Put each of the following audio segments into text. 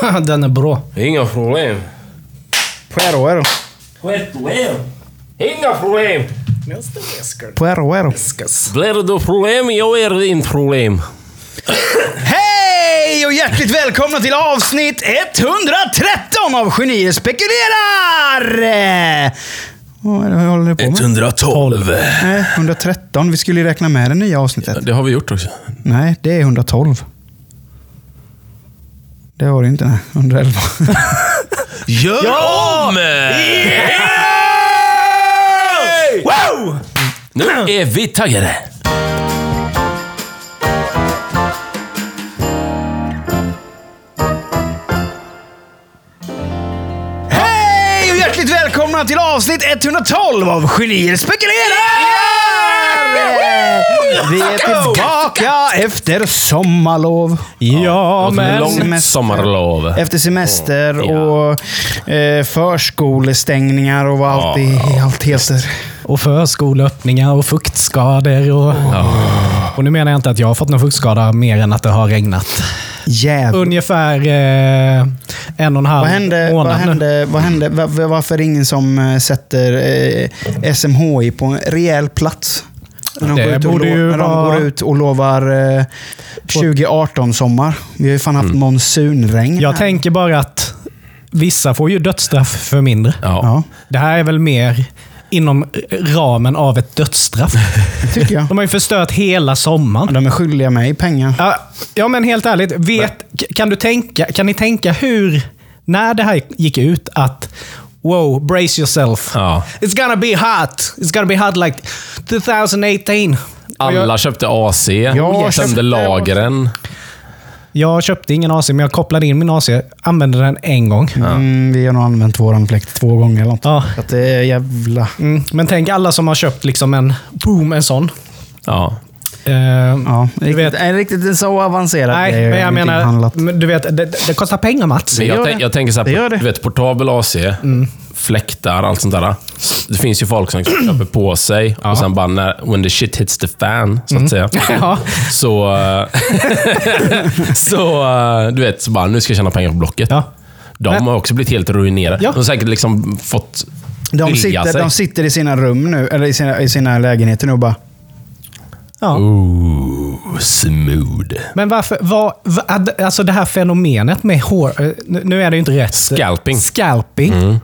Den är bra. Inga problem. Puero, ero. Problem. Inga problem. Puero, ero. Blir det problem, jag är din problem. Hej och hjärtligt välkomna till avsnitt 113 av Genier spekulerar! Vad är det vi håller på med? 112. Nej, 113. Vi skulle ju räkna med det nya avsnittet. Det har vi gjort också. Nej, det är 112. Det var det inte. Nej. 111. Gör om! Wow! Nu är vi taggade. Hej och hjärtligt välkomna till avsnitt 112 av Genier spekulerar! Vi är tillbaka efter sommarlov. Ja, men... långt semester. sommarlov. Efter semester Ja. och eh, förskolestängningar och vad allt, det, allt heter. Och förskoleöppningar och fuktskador. Och, och nu menar jag inte att jag har fått någon fuktskada mer än att det har regnat. Jävlar. Ungefär eh, en och en halv Vad hände, vad månad nu. hände, vad hände, va- va- varför är det ingen som eh, sätter eh, SMHI på en rejäl plats? När de, Det går ut, och borde ju när de vara- går ut och lovar eh, 2018-sommar. Vi har ju fan haft monsunregn. Jag här. tänker bara att vissa får ju dödsstraff för mindre. Ja. Ja, Det här är väl mer inom ramen av ett dödsstraff. tycker jag. De har ju förstört hela sommaren. De är skyldiga mig pengar. Ja, ja, men helt ärligt. Vet, kan, du tänka, kan ni tänka hur, när det här gick ut, att wow, brace yourself. Ja. It's gonna be hot. It's gonna be hot like 2018. Och jag, Alla köpte AC, Jag köpte tömde lagren. jag köpte ingen AC, men jag kopplade in min AC. Använde den en gång. Mm, vi har nog använt våran fläkt två gånger eller något. Ja. Att det är jävla... Mm, men tänk alla som har köpt liksom en, boom, en sån. Ja. Eh, Ja, Du riktigt, vet- är riktigt så avancerat nej, det är men jag menar, handlat. du vet, det, det kostar pengar Mats. Gör jag, det. jag tänker så Det här, gör det. du vet portabel AC, fläktar, allt sånt där. Det finns ju folk som liksom köper på sig och sen bara när, when the shit hits the fan, så att säga. Ja. Så, eh, så eh, du vet, så bara, nu ska jag tjäna pengar på Blocket. Ja. De Men- har också blivit helt ruinerade. Ja. De har säkert liksom fått De sitter, sig. de sitter i sina rum nu, eller i sina, i sina lägenheter nu och bara... Ja. Ooh, smooth. Men varför, vad, vad, alltså det här fenomenet med hår, eh, nu är det ju inte rätt. Scalping. Scalping.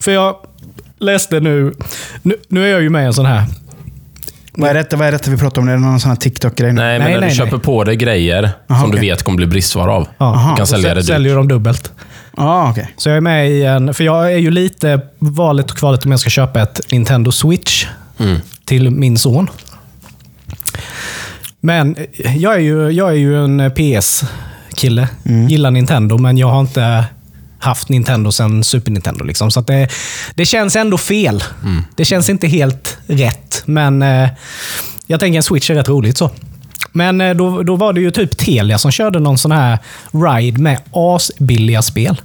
För jag läste nu, nu, nu är jag ju med i en sån här. Vad är detta, vad är detta vi pratar om? Är det någon sån här TikTok-grej? Nej, men Nej, när nej, du nej. köper på dig grejer Aha, som du okej. vet kommer bli bristvara av. Ja, du kan sälja det dyrt. Säljer de dubbelt. Ah, okej. Så jag är med i en, för jag är ju lite valet och kvalet om jag ska köpa ett Nintendo Switch Mm. till min son. Men jag är ju, jag är ju en PS-kille. Gillar Nintendo, men jag har inte haft Nintendo sedan Super Nintendo. Liksom. Så det, det känns ändå fel. Det känns inte helt rätt, men eh, jag tänker en Switch är rätt roligt. så. Men eh, då, då var det ju typ Telia som körde någon sån här ride med asbilliga spel.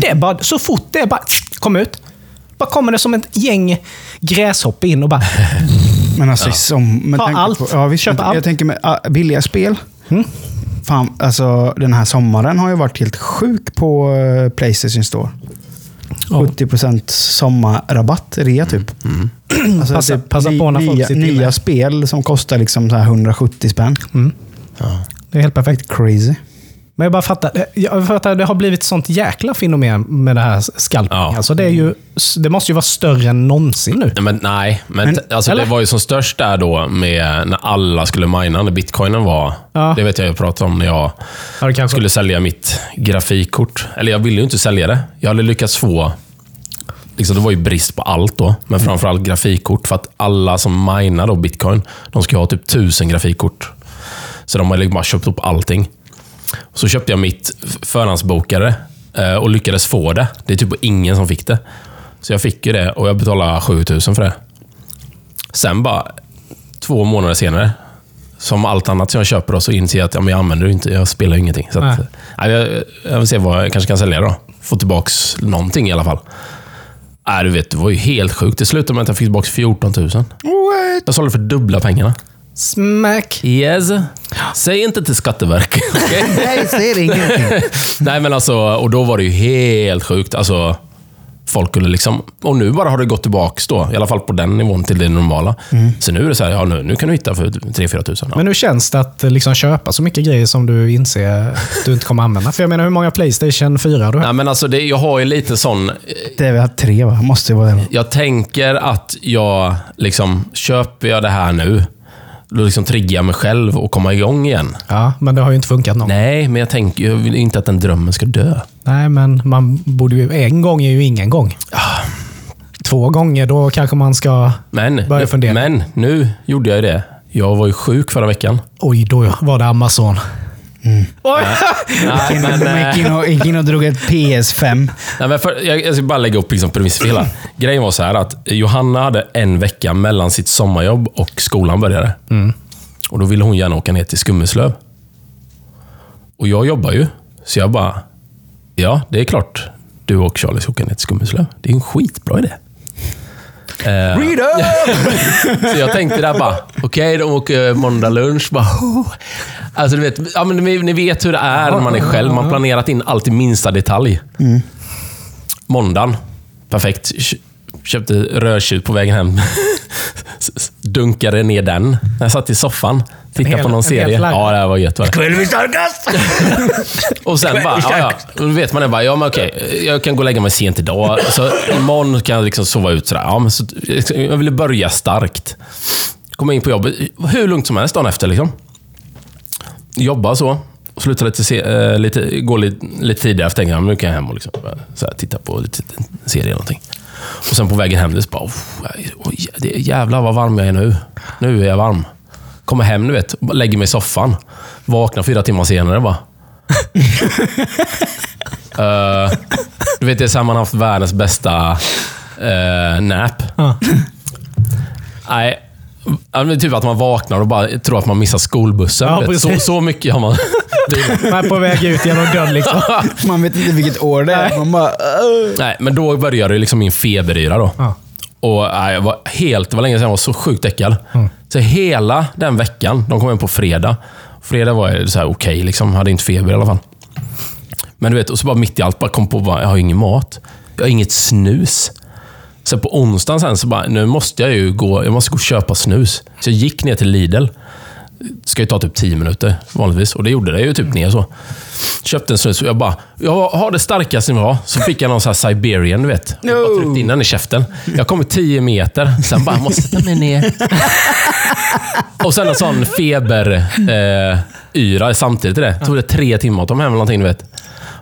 Det är bara, så fort det bara kom ut, bara kommer det som ett gäng gräshoppor in och bara... Men alltså, som, med Ta allt. På, ja, visst, Köp jag, allt. jag tänker med ah, billiga spel. Mm. Fan, alltså, den här sommaren har ju varit helt sjuk på eh, Playstation Store. Ja. 70% sommarrabatt, rea typ. Alltså, Passa- typ passa på när folk nya, sitter nya inne. spel som kostar liksom så här 170 spänn. Det är helt perfekt. Crazy. Men jag bara fattar, jag fattar, det har blivit sånt jäkla fenomen med det här scalping. Ja. Alltså det, är ju, det måste ju vara större än någonsin nu. Men, nej, men, Men- alltså, eller? det var ju som störst där då med när alla skulle mina, när bitcoinen var. Ja. Det vet jag jag pratade om när jag Ja, skulle sälja mitt grafikkort. Eller jag ville ju inte sälja det. Jag hade lyckats få... Liksom, det var ju brist på allt då, men framförallt grafikkort. För att alla som minar då bitcoin, de ska ha typ tusen grafikkort. Så de har liksom bara köpt upp allting. Så köpte jag mitt förhandsbokare eh, och lyckades få det. Det är typ ingen som fick det. Så jag fick ju det och jag betalade 7000 för det. Sen bara två månader senare, som allt annat som jag köper, då, så inser jag att ja, men jag använder det inte. Jag spelar ingenting. Så att, Nej. nej, jag, jag vill se vad jag kanske kan sälja då. Få tillbaka någonting i alla fall. Nej, du vet, det var ju helt sjukt. Det slutade med att jag fick tillbaka 14 000. What? Jag sålde för dubbla pengarna. Smack. Yes. Säg inte till Skatteverket. okej? Nej, säger ingenting. Nej, men alltså, och då var det ju helt sjukt. Alltså, folk skulle liksom... Och nu bara har det gått tillbaka då, i alla fall på den nivån, till det normala. Så nu är det så här, ja nu, nu kan du hitta för 3-4 tusen. Ja. Men hur känns det att liksom köpa så mycket grejer som du inser att du inte kommer använda? För jag menar, hur många Playstation 4 har du? Nej, men alltså, det, jag har ju lite sån... Det är väl tre, va? Måste ju vara det. Jag tänker att jag, liksom, köper jag det här nu, liksom triggar jag mig själv och komma igång igen. Ja, men det har ju inte funkat någon. Nej, men jag tänker jag vill inte att den drömmen ska dö. Nej, men man borde ju... En gång är ju ingen gång. Två gånger, då kanske man ska Men, börja fundera. men nu gjorde jag ju det. Jag var ju sjuk förra veckan. Oj, då var det Amazon. Oj! Nej, men, De gick in och, gick in och drog ett PS5. nej, men för, jag, jag ska bara lägga upp liksom premiss för hela. Grejen var så här att Johanna hade en vecka mellan sitt sommarjobb och skolan började. Och Då ville hon gärna åka ner till Skummeslöv. Och jag jobbar ju, så jag bara... Ja, det är klart du och Charlie ska åka ner till Skummeslöv. Det är en skitbra idé. Eh! Så jag tänkte där bara, okej, de åker måndag lunch. Bara, oh. Alltså, du vet, ja, men ni, vet hur det är när man är själv. Man har planerat in allt i minsta detalj. Måndagen, perfekt. Kö- Köpte rödtjut på vägen hem. Dunkade ner den. När jag satt i soffan. Tittade hel- på någon serie. Ja, det här var gött. Var det. Kväll vi starkast! Och sen bara, ja, ja. Då vet man det bara, ja men okej, jag kan gå och lägga mig sent idag. Så imorgon kan jag liksom sova ut sådär. Ja, men så, jag ville börja starkt. Komma in på jobbet, hur lugnt som helst dagen efter liksom. Jobba så. Sluta lite, se, eh, lite, gå lite, lite tidigare, för tänka, nu kan jag hem och liksom, så här, titta på lite serie eller någonting. Och sen på vägen hem, det är så bara, oh, är jävlar vad varm jag är nu. Nu är jag varm. Kommer hem, du vet, lägger mig i soffan. Vaknar fyra timmar senare bara. Eh, du vet, det är så man har haft världens bästa uh, nap. Nej, ja, typ att man vaknar och bara tror att man missar skolbussen. Ja, så, så mycket har man... Man är på väg ut genom dörren liksom. Man vet inte vilket år det är. Man bara... "Åh." Nej, men då började liksom min feberyra. Då. Ja. Och nej, jag var helt, det var länge sedan jag var så sjukt äckad. Så hela den veckan, de kom hem på fredag. Fredag var jag så här okej, liksom. hade inte feber i alla fall. Men du vet, och så bara mitt i allt bara kom på bara, jag har ingen mat. Jag har inget snus. Sen på onsdagen sen så bara, nu måste jag ju gå, jag måste gå och köpa snus. Så jag gick ner till Lidl. Ska ju ta typ 10 minuter vanligtvis. Och det gjorde det ju typ ner så. Köpte en snus och jag bara, jag har det starkaste ni har. Så fick jag någon sån här Siberian, du vet. Jag bara tryckte in den i käften. Jag kom 10 meter, sen bara, måste ta mig ner. och sen en sån feber eh, yra samtidigt till det. Tog det tre timmar att ta hem eller någonting, du vet.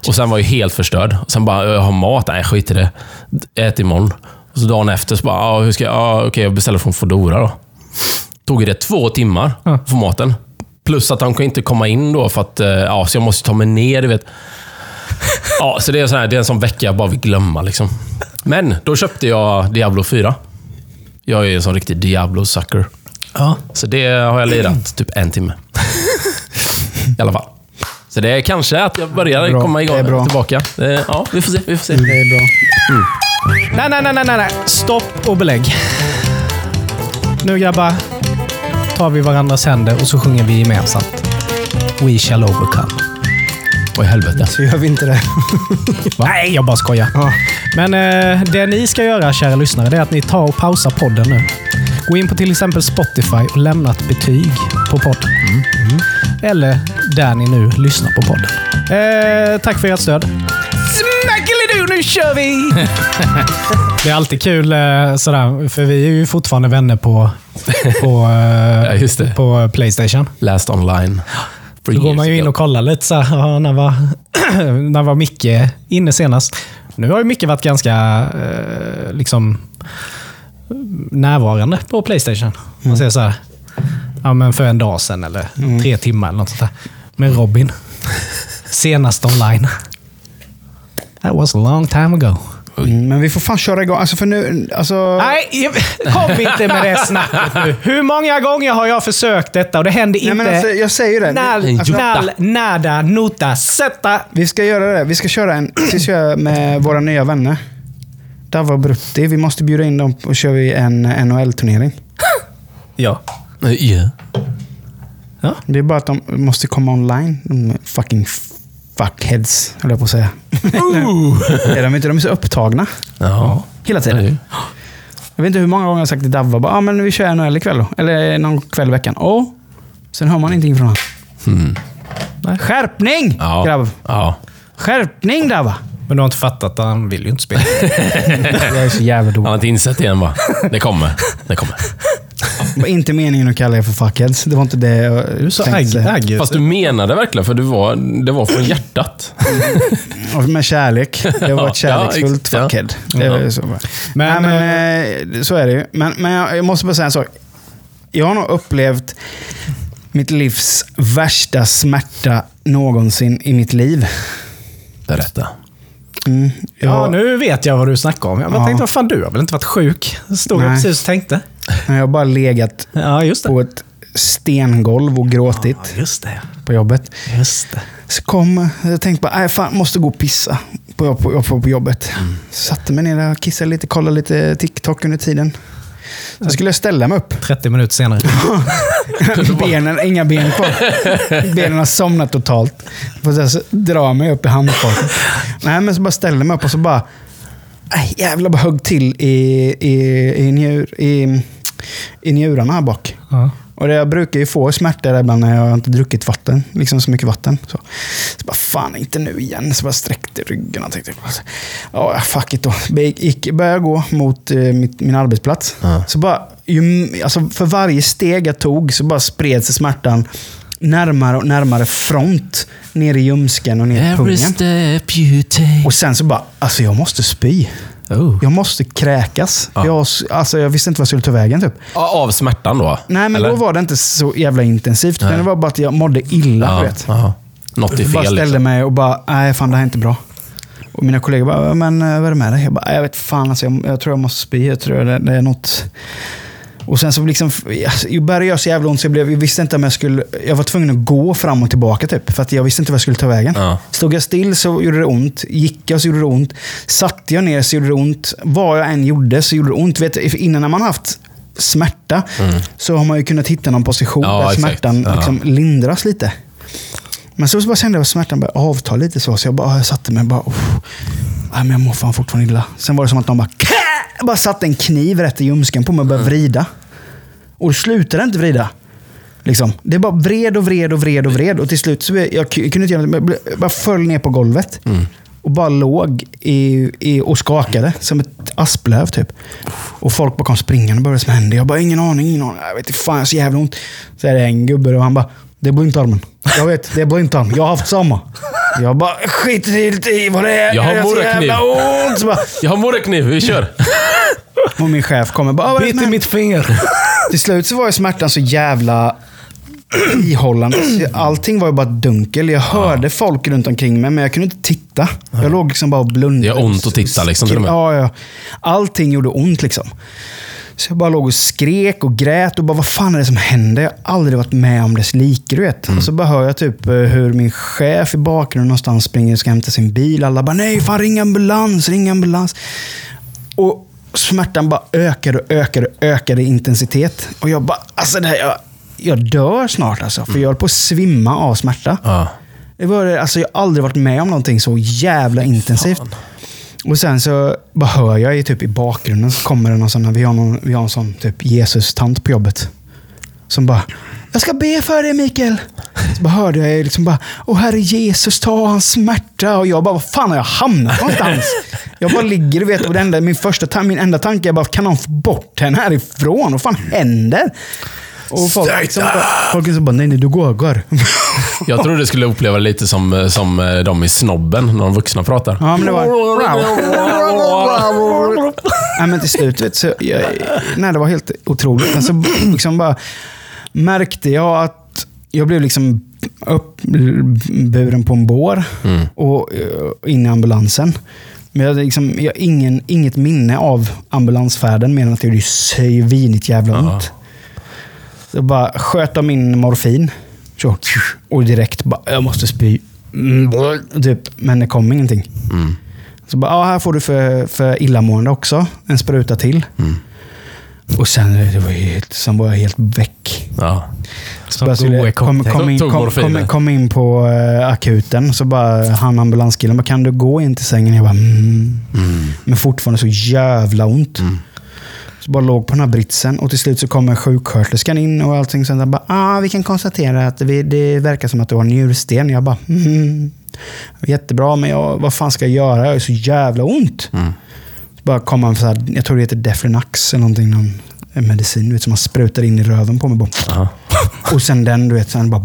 Och sen var jag helt förstörd. Sen bara, jag har mat? Nej, skit i det. Ät imorgon. Och så dagen efter så bara, ja, hur ska jag, ja, okej, jag beställer från Foodora då. Tog det två timmar att få maten. Plus att han kan inte komma in då för att, eh, ja, så jag måste ta mig ner, du vet. Ja, så det är, sån här, det är en sån vecka jag bara vill glömma. Liksom. Men då köpte jag Diablo 4. Jag är en sån riktig Diablo-sucker. Ja. Så det har jag lirat typ en timme. I alla fall. Så det är kanske att jag börjar Bra. komma Det är igång bra. tillbaka. Ja, vi får se. Vi får se. Det är bra. Nej, nej, nej, nej, nej, nej. Stopp och belägg. Nu grabbar tar vi varandras händer och så sjunger vi gemensamt. We shall overcome. Oj, helvete. Så gör vi inte det. Nej, jag bara skojar. Ja. Men eh, det ni ska göra, kära lyssnare, det är att ni tar och pausar podden nu. Gå in på till exempel Spotify och lämna ett betyg på podden. Eller där ni nu lyssnar på podden. Eh, tack för ert stöd. Smackelidu, nu kör vi! det är alltid kul eh, sådär, för vi är ju fortfarande vänner på, på, eh, Ja, på Playstation. Last online. Då går man ju in och kollar lite så här, ja, när, var, när var Micke inne senast? Nu har ju Micke varit ganska eh, liksom närvarande på Playstation. Man säger så här, ja, men för en dag sedan eller tre timmar eller något sånt där. Men Robin, senast online. That was a long time ago. Mm, men vi får fan köra igång. Alltså för nu... Alltså, Nej, kom inte med det snacket nu. Hur många gånger har jag försökt detta och det händer Nej, inte. men alltså, jag säger det. Nal, alltså, nal, nada, nota, sätta. Vi ska göra det. Vi ska köra en vi ska köra med våra nya vänner. Dava och Brutti. Vi måste bjuda in dem och köra vi en NHL-turnering. Ja. Ja. Ja. Det är bara att de måste komma online. De fucking fuckheads, höll jag på att säga. är de inte? De är så upptagna Ja. hela tiden. Jag vet inte hur många gånger jag har sagt till Davva, bara, ah, men vi kör NHL ikväll då. Eller någon kväll i veckan. Och sen hör man ingenting från honom. Nej. Skärpning, Ja. grabb! Ja. Skärpning Davva! Men du har inte fattat att han vill ju inte spela. Jag är så jävla Han dålig. har inte insett det än va? Det kommer. Det kommer. Var inte meningen att kalla er för fuckheads. Det var inte det jag Du är så tänkte agg, agg. Fast du menade verkligen, för du var, det var från hjärtat. Och Med kärlek. Det var ett Ja, kärleksfullt ja. fuckhead. Det var ju så. Men, Men, men, eh, så är det ju. Men, men jag, jag måste bara säga en sak. Jag har nog upplevt mitt livs värsta smärta någonsin i mitt liv. Berätta. Mm, Ja, jag, nu vet jag vad du snackar om. Jag Ja. tänkte, vad fan, du har väl inte varit sjuk? Stod jag Nej. precis och tänkte. Jag har bara legat Ja, på ett stengolv och gråtit Ja, just det. på jobbet. Just det. Så kom, jag tänkte bara, nej fan, måste gå och pissa på, på, på, på jobbet. Så satte mig ner där, kissade lite, kollade lite TikTok under tiden. Sen skulle jag ställa mig upp. 30 minuter senare. Benen, inga ben kvar. Benen har somnat totalt. Får så så dra mig upp i handfatet. Nej, men så bara ställde mig upp och så bara... Aj, jävlar, bara högg till i, i, i, njur, i, i njurarna här bak. Ja. Och det, jag brukar ju få smärta där ibland när jag inte druckit vatten. Liksom så mycket vatten. Så, så bara, fan inte nu igen. Så bara sträckte ryggen och tänkte, ja fuck it då. Gick, började gå mot eh, mitt, min arbetsplats. Ja. Så bara, ju, alltså för varje steg jag tog så bara spred sig smärtan närmare och närmare front. Ner i ljumsken och ner i pungen. Och sen så bara, alltså jag måste spy. Oh. Jag måste kräkas. Ja. Jag, alltså jag visste inte vad jag skulle ta vägen typ. Av smärtan då? Nej, men Eller? då var det inte så jävla intensivt. Nej. Men det var bara att jag mådde illa. Ja, vet. Något är Jag bara fel. ställde Liksom. mig och bara, nej fan det här är inte bra. Och mina kollegor bara, men eh, vad är det med dig? Jag bara, jag vet fan alltså, jag, jag tror jag måste spy. Jag tror det, det är något. Och sen så liksom, jag började göra så jävla ont så jag, blev, jag visste inte om jag skulle, jag var tvungen att gå fram och tillbaka typ. För att jag visste inte vad jag skulle ta vägen. Ja. Stod jag still så gjorde det ont. Gick jag så gjorde det ont. Satt jag ner så gjorde det ont. Vad jag än gjorde så gjorde det ont. Vet, innan när man haft smärta så har man ju kunnat hitta någon position Ja, där smärtan Ja. liksom lindras lite. Men så bara kände jag att smärtan började avta lite så. Så jag bara jag satte mig och bara... "Uff, Nej, men jag mår fan fortfarande illa. Sen var det som att någon bara... "Kä!" bara satte en kniv rätt i ljumsken på mig och började vrida. Och det slutade inte vrida. Liksom. Det bara vred och vred och vred och vred. Och till slut så jag, jag kunde inte göra något. Jag bara föll ner på golvet. Och bara låg i, i, och skakade som ett asplöv typ. Och folk bara kom springande och började som hände. Jag bara, ingen aning, ingen aning. Jag vet inte, fan jag har så jävla ont. Så är det en gubbe och han bara, det är blindtarmen. Jag vet, det är blindtarm. Jag har haft samma. Jag bara, skit i vad det är. Jag har morakniv. Jag har morakniv, vi kör. och min chef kommer bara, "Ah, vad är det som Bit i händer?" mitt finger. Till slut så var ju smärtan så jävla ihållande. Allting var ju bara dunkel. Jag hörde folk runt omkring mig, men jag kunde inte titta. Jag låg liksom bara och blundade. Det gör ont att titta, liksom. Ja, ja. Allting gjorde ont liksom. Så jag bara låg och skrek och grät och bara, vad fan är det som händer? Jag har aldrig varit med om dess like, du vet. Och så bara hör jag typ eh, hur min chef i bakgrunden någonstans springer och ska hämta sin bil. Alla bara, nej, fan ring ambulans, ring ambulans. Och smärtan bara ökade och ökade och ökade i intensitet. Och jag bara, alltså det här, jag, jag dör snart alltså. För jag höll på att svimma av smärta. Ja. Det var, alltså, jag har aldrig varit med om någonting så jävla intensivt. Och sen så bara hör jag i, typ, i bakgrunden så kommer det någon sån, vi har, någon, vi har en sån typ Jesus-tant på jobbet. Som bara, jag ska be för dig Mikael. Så bara hörde jag liksom bara, åh herre Jesus, ta hans smärta. Och jag bara, vad fan har jag hamnat någonstans? Jag bara ligger, du vet, och det enda, min, första, min enda tanke är bara, kan någon få bort henne härifrån? Vad fan händer? Och folk, liksom, bara, folk är så bara, nej nej, du går. Jag tror du skulle uppleva det lite som, som eh, de i Snobben, när de vuxna pratar. Ja, men det var... Nej, men till slut, vet, så jag, nej, det var helt otroligt. Men så liksom bara märkte jag att jag blev liksom uppburen på en bår och eh, in i ambulansen. Men jag liksom, jag har ingen, inget minne av ambulansfärden mer än att det gjorde svinigt jävla ont. Så bara sköt de in morfin. Så, och direkt bara, jag måste spy. Mm, Typ, men det kom ingenting. Så bara, ja, här får du för, för illamående också. En spruta till. Och sen, det var helt, sen var jag helt väck. Ja. Jag skulle, kom, kom, in, kom, kom, kom in på eh, akuten, så bara han ambulanskillen bara, kan du gå in till sängen? Jag bara, mm. Men fortfarande så jävla ont. Så bara låg på den här britsen och till slut så kommer sjuksköterskan in och allting. Sen där bara, ah, vi kan konstatera att vi, det verkar som att du har njursten. Jag bara, mm. Jättebra, men jag, vad fan ska jag göra? Jag har så jävla ont. Så bara kom han så här, jag tror det heter Deflinax eller någonting. Någon en medicin du vet, som man sprutar in i röven på mig. Bara. Aha. Och sen den, du vet, sen bara...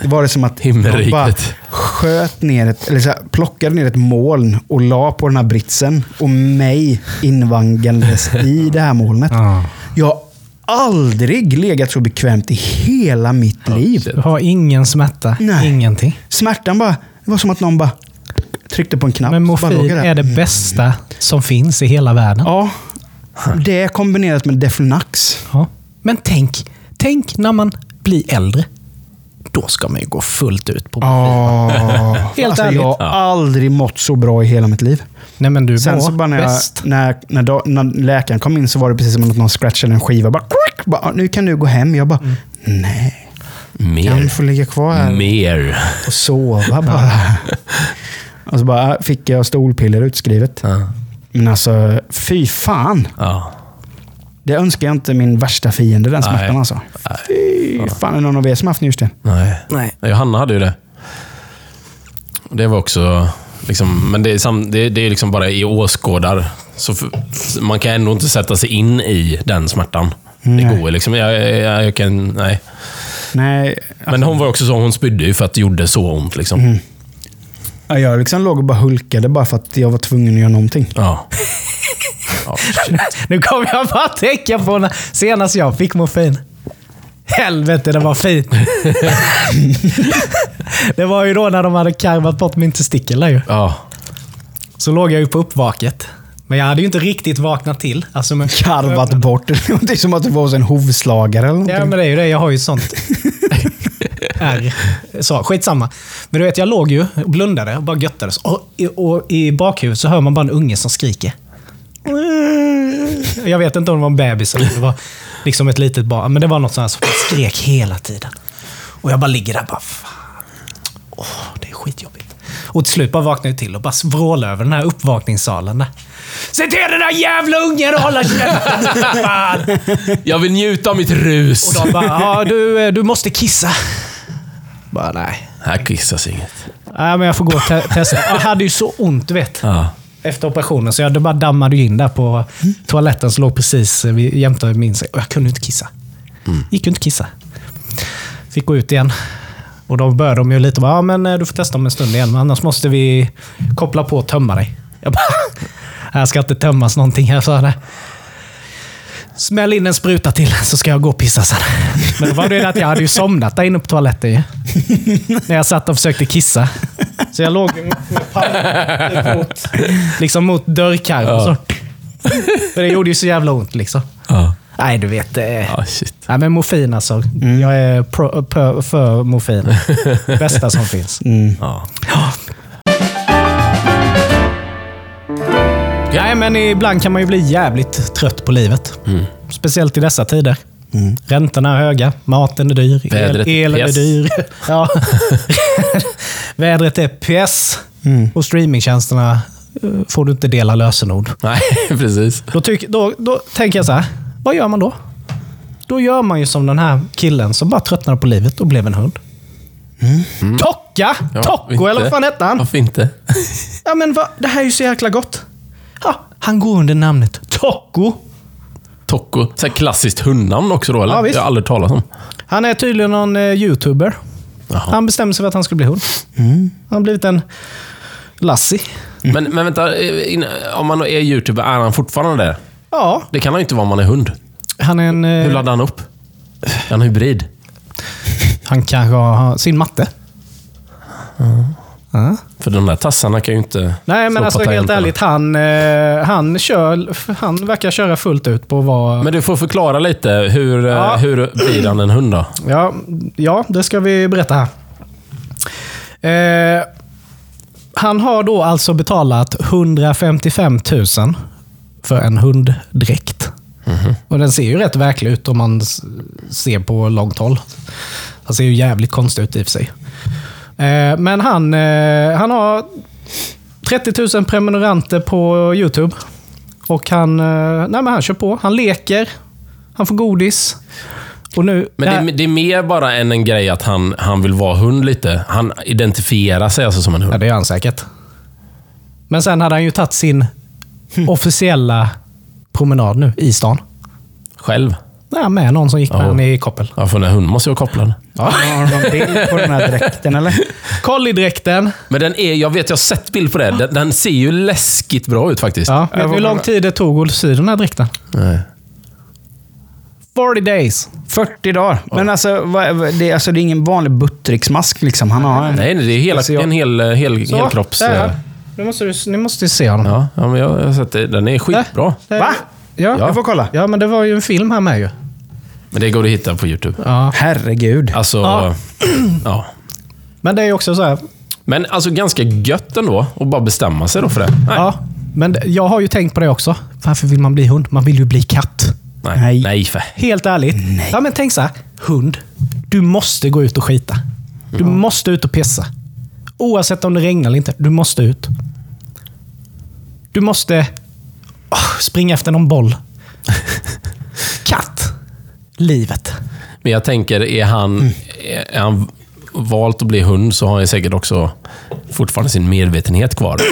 Det var det som att de bara sköt ner ett, eller så här, plockade ner ett moln och la på den här britsen och mig invaggandes i det här molnet. Ja. Jag har aldrig legat så bekvämt i hela mitt liv. Du har ingen smärta. Nej. Ingenting. Smärtan bara, det var som att någon bara tryckte på en knapp. Men morfin är det bästa som finns i hela världen. Ja, det kombinerat med Deflinax. Ja. Men tänk, tänk när man blir äldre. Då ska man ju gå fullt ut på Ja, Helt alltså, ärligt. Jag har aldrig mått så bra i hela mitt liv. Nej men du Sen så bara när, jag, när, när, då, när läkaren kom in så var det precis som att någon scratchade en skiva. Bara, quick, bara, nu kan du gå hem. Jag bara, Mm. nej. Kan Mer. du få ligga kvar här Mer. och sova bara? och så bara fick jag stolpiller utskrivet. Ja. Men alltså, fy fan. Ja. Det önskar jag inte min värsta fiende, den smärtan Nej. alltså. Nej. Fy fan, är det någon av er som haft njursten? Nej. Nej. Johanna hade ju det. Det var också... Liksom, men det är, sam, det, det är liksom bara i åskådar. Så för, man kan ändå inte sätta sig in i den smärtan. Det Nej. går liksom. Jag, jag, jag kan, nej. Nej, Men hon var också så, hon spydde ju för att det gjorde så ont. Liksom. ja, jag liksom låg och bara hulkade bara för att jag var tvungen att göra någonting. Ja. Nu kommer jag bara att tänka på när senast jag fick morfin. Helvete, det var fint. det var ju då när de hade karvat bort min testikel där ju. ja. Så låg jag ju på uppvaket. Men jag hade ju inte riktigt vaknat till. Alltså, men, Karvat bort. Det är som att du var hos en hovslagare eller någonting. Ja, men det är ju det. Jag har ju sånt. R. Så, skitsamma. Men du vet, jag låg ju och blundade och bara göttades. Och, i- och i bakhuvudet så hör man bara en unge som skriker. Jag vet inte om det var en bebis eller det var liksom ett litet barn. Men det var något sånt som skrek hela tiden. Och jag bara ligger där bara, fan. Åh, det är skitjobbigt. Och till slut bara vaknar jag till och bara vrålar över den här uppvakningssalen. Där. Se till den där jävla ungen att hålla käften! Fan! Jag vill njuta av mitt rus. Och de bara, ja, du, eh, du måste kissa. Bara, nej. Här kissas inget. Nej, men jag får gå och te- testa. Jag hade ju så ont, du vet. Ja. Efter operationen. Så jag bara dammade in där på toaletten som låg precis eh, jämte min säng. Och jag kunde inte kissa. Gick ju inte kissa. Fick gå ut igen. Och då började de ju lite bara, ja men eh, du får testa om en stund igen. Men annars måste vi koppla på och tömma dig. Jag bara, här ska inte tömmas någonting här, sa det. Smäll in en spruta till så ska jag gå och pissa sen. Men då var det att jag hade ju somnat där inne på toaletten ju. När jag satt och försökte kissa. Så jag låg med pannan mot, liksom mot dörrkarmen. så. För det gjorde ju så jävla ont liksom. Ja. Nej, du vet. Eh, Ja, shit. nej, men morfin alltså. Jag är pro, pro, för morfin. Bästa som finns. Ja. Nej, men ibland kan man ju bli jävligt trött på livet. Speciellt i dessa tider. Räntorna är höga, maten är dyr, Vädret el, elen är dyr. Ja. Vädret är piss och streamingtjänsterna eh, får du inte dela lösenord. Nej, precis. Då, tyck, då, då tänker jag så här, vad gör man då? Då gör man ju som den här killen som bara tröttnade på livet och blev en hund. Tokka! Ja, Tocco, inte. eller vad fan hette han? Varför inte? Ja, men va, det här är ju så jäkla gott. Ja, han går under namnet Tocco. Tocco. Så här klassiskt hundnamn också då, eller? Ja, visst. Det har jag aldrig talat om. Han är tydligen någon eh, youtuber. Jaha. Han bestämde sig för att han skulle bli hund. Han har blivit en Lassie. Men, men vänta, eh, in- om man är youtuber, är han fortfarande det? Ja, Det kan han ju inte vara om man är hund. han är en... Hur Eh, laddar han upp? Är han hybrid? han kanske har sin matte. Ja. För de där tassarna kan ju inte Nej, men alltså helt ärligt. Han, eh, han, kör, han verkar köra fullt ut på vad... Men du får förklara lite. Hur, eh, Ja. hur blir han en hund då? Ja, ja, det ska vi berätta här. Eh, han har då alltså betalat 155 000 för en hunddräkt. Och den ser ju rätt verklig ut om man ser på långt håll. Den ser ju jävligt konstig ut i och för sig. Eh, Men han, eh, han har 30 000 prenumeranter på YouTube. Och han, eh, nej men han kör på. Han leker. Han får godis. Och nu... Men det, är- det är mer bara än en grej att han, han vill vara hund lite. Han identifierar sig alltså som en hund. Ja, det är han säkert. Men sen hade han ju tagit sin officiella promenad nu i stan. Själv. Ja, med någon som gick med Ja. han i koppel. Ja, för den här hunden måste ju vara kopplad. Har du någon bild på den här dräkten eller? Collie-dräkten. Men den är, jag vet, jag har sett bild på det. Den, den ser ju läskigt bra ut faktiskt. Ja, vet du hur lång tid det tog att sy den här dräkten? Nej. 40 days. 40 dagar. Men alltså, vad, vad- det, är- alltså, det är ingen vanlig buttricksmask liksom. Han har en... Nej, nej, det är hela, Alltså, jag- en hel, hel, Så, helkropps... där. eh, Nu måste du, ni måste se honom. Ja, ja, men jag, jag har sett det. Den är skitbra. Va? Ja. Jag får kolla. ja, men det var ju en film här med ju. Men det går att hitta på YouTube. Ja. Herregud. Alltså, Ja. ja. Men det är ju också så här. Men alltså ganska gött ändå att bara bestämma sig då för det. Nej. Ja, men jag har ju tänkt på det också. Varför vill man bli hund? Man vill ju bli katt. Nej. Nej. Nej. för Helt ärligt. Ja, men tänk så här. Hund. Du måste gå ut och skita. Du måste ut och pissa. Oavsett om det regnar eller inte. Du måste ut. Du måste åh, springa efter någon boll. Livet. Men jag tänker, är han, är han valt att bli hund så har han säkert också fortfarande sin medvetenhet kvar.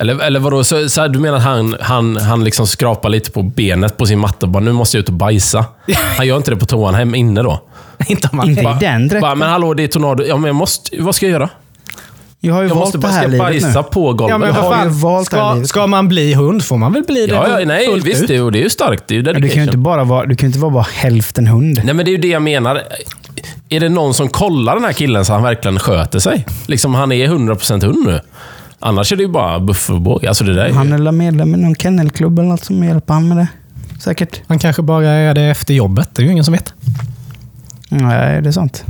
Eller, eller vadå, så, så här, du menar att han, han, han liksom skrapar lite på benet på sin matte och bara, nu måste jag ut och bajsa. Han gör inte det på toan hem inne då? inte om man... Inte i den Bara, dräkten. men hallå, det är tornado. Ja, men jag måste, vad ska jag göra? Jag har ju Jag valt måste det bara här ska livet bajsa nu. på golvet. Ja, men Jag vad har ju valt det här ska, livet. ska man bli hund får man väl bli det Ja, ja, nej, fullt visst. ut. Det är, ju- det är ju starkt. Det är ju Men du kan ju dedication. inte bara vara, du kan inte vara bara hälften hund. Nej, men det är ju det jag menar. Är det någon som kollar den här killen så han verkligen sköter sig? Liksom, han är 100% hund nu. Annars är det ju bara buff och båg. Alltså det där är ju... Han är väl medlem i någon kennelklubb eller något som hjälper han med det. Säkert. Han kanske bara är det efter jobbet. Det är ju ingen som vet. Nej, det är sant.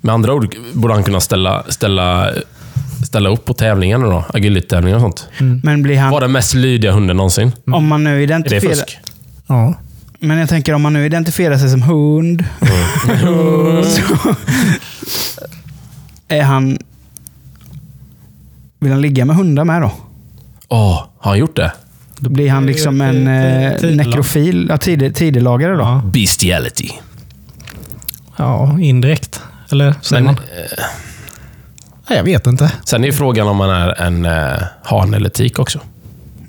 Med andra ord borde han kunna ställa, ställa, ställa upp på tävlingarna då. Agility-tävlingar och sånt. Men blir han... Var den mest lydiga hunden någonsin. Om man nu Är det identifierar... fusk? Ja. Men jag tänker om man nu identifierar sig som hund. så är han... Vill han ligga med hundar med då? Åh, har han gjort det? Då blir han liksom en eh, Tidelag. nekrofil, ja, tid, tidelagare då. Ja. Bestiality. ja, indirekt. Eller säger Men, man? Nej, jag vet inte. sen är ju frågan om man är en eh, han eller tik också.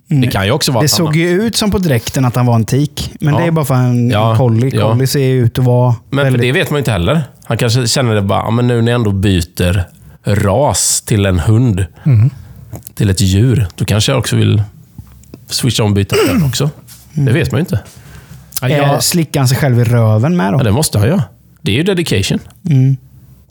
Det kan ju också vara Det att han såg ju ut som på dräkten att han var en tik. Men Ja. det är bara för en Ja, collie. ja. Collie ser ju ut att vara Men väldigt... det vet man ju inte heller. Han kanske känner det bara, ja, men nu när jag ändå byter ras till en hund, till ett djur, då kanske jag också vill switcha om och byta kön också. Det vet man ju inte. Ja, Eh, jag, Slickar han sig själv i röven med Ja, då? det måste han göra. Det är ju dedication. Mm.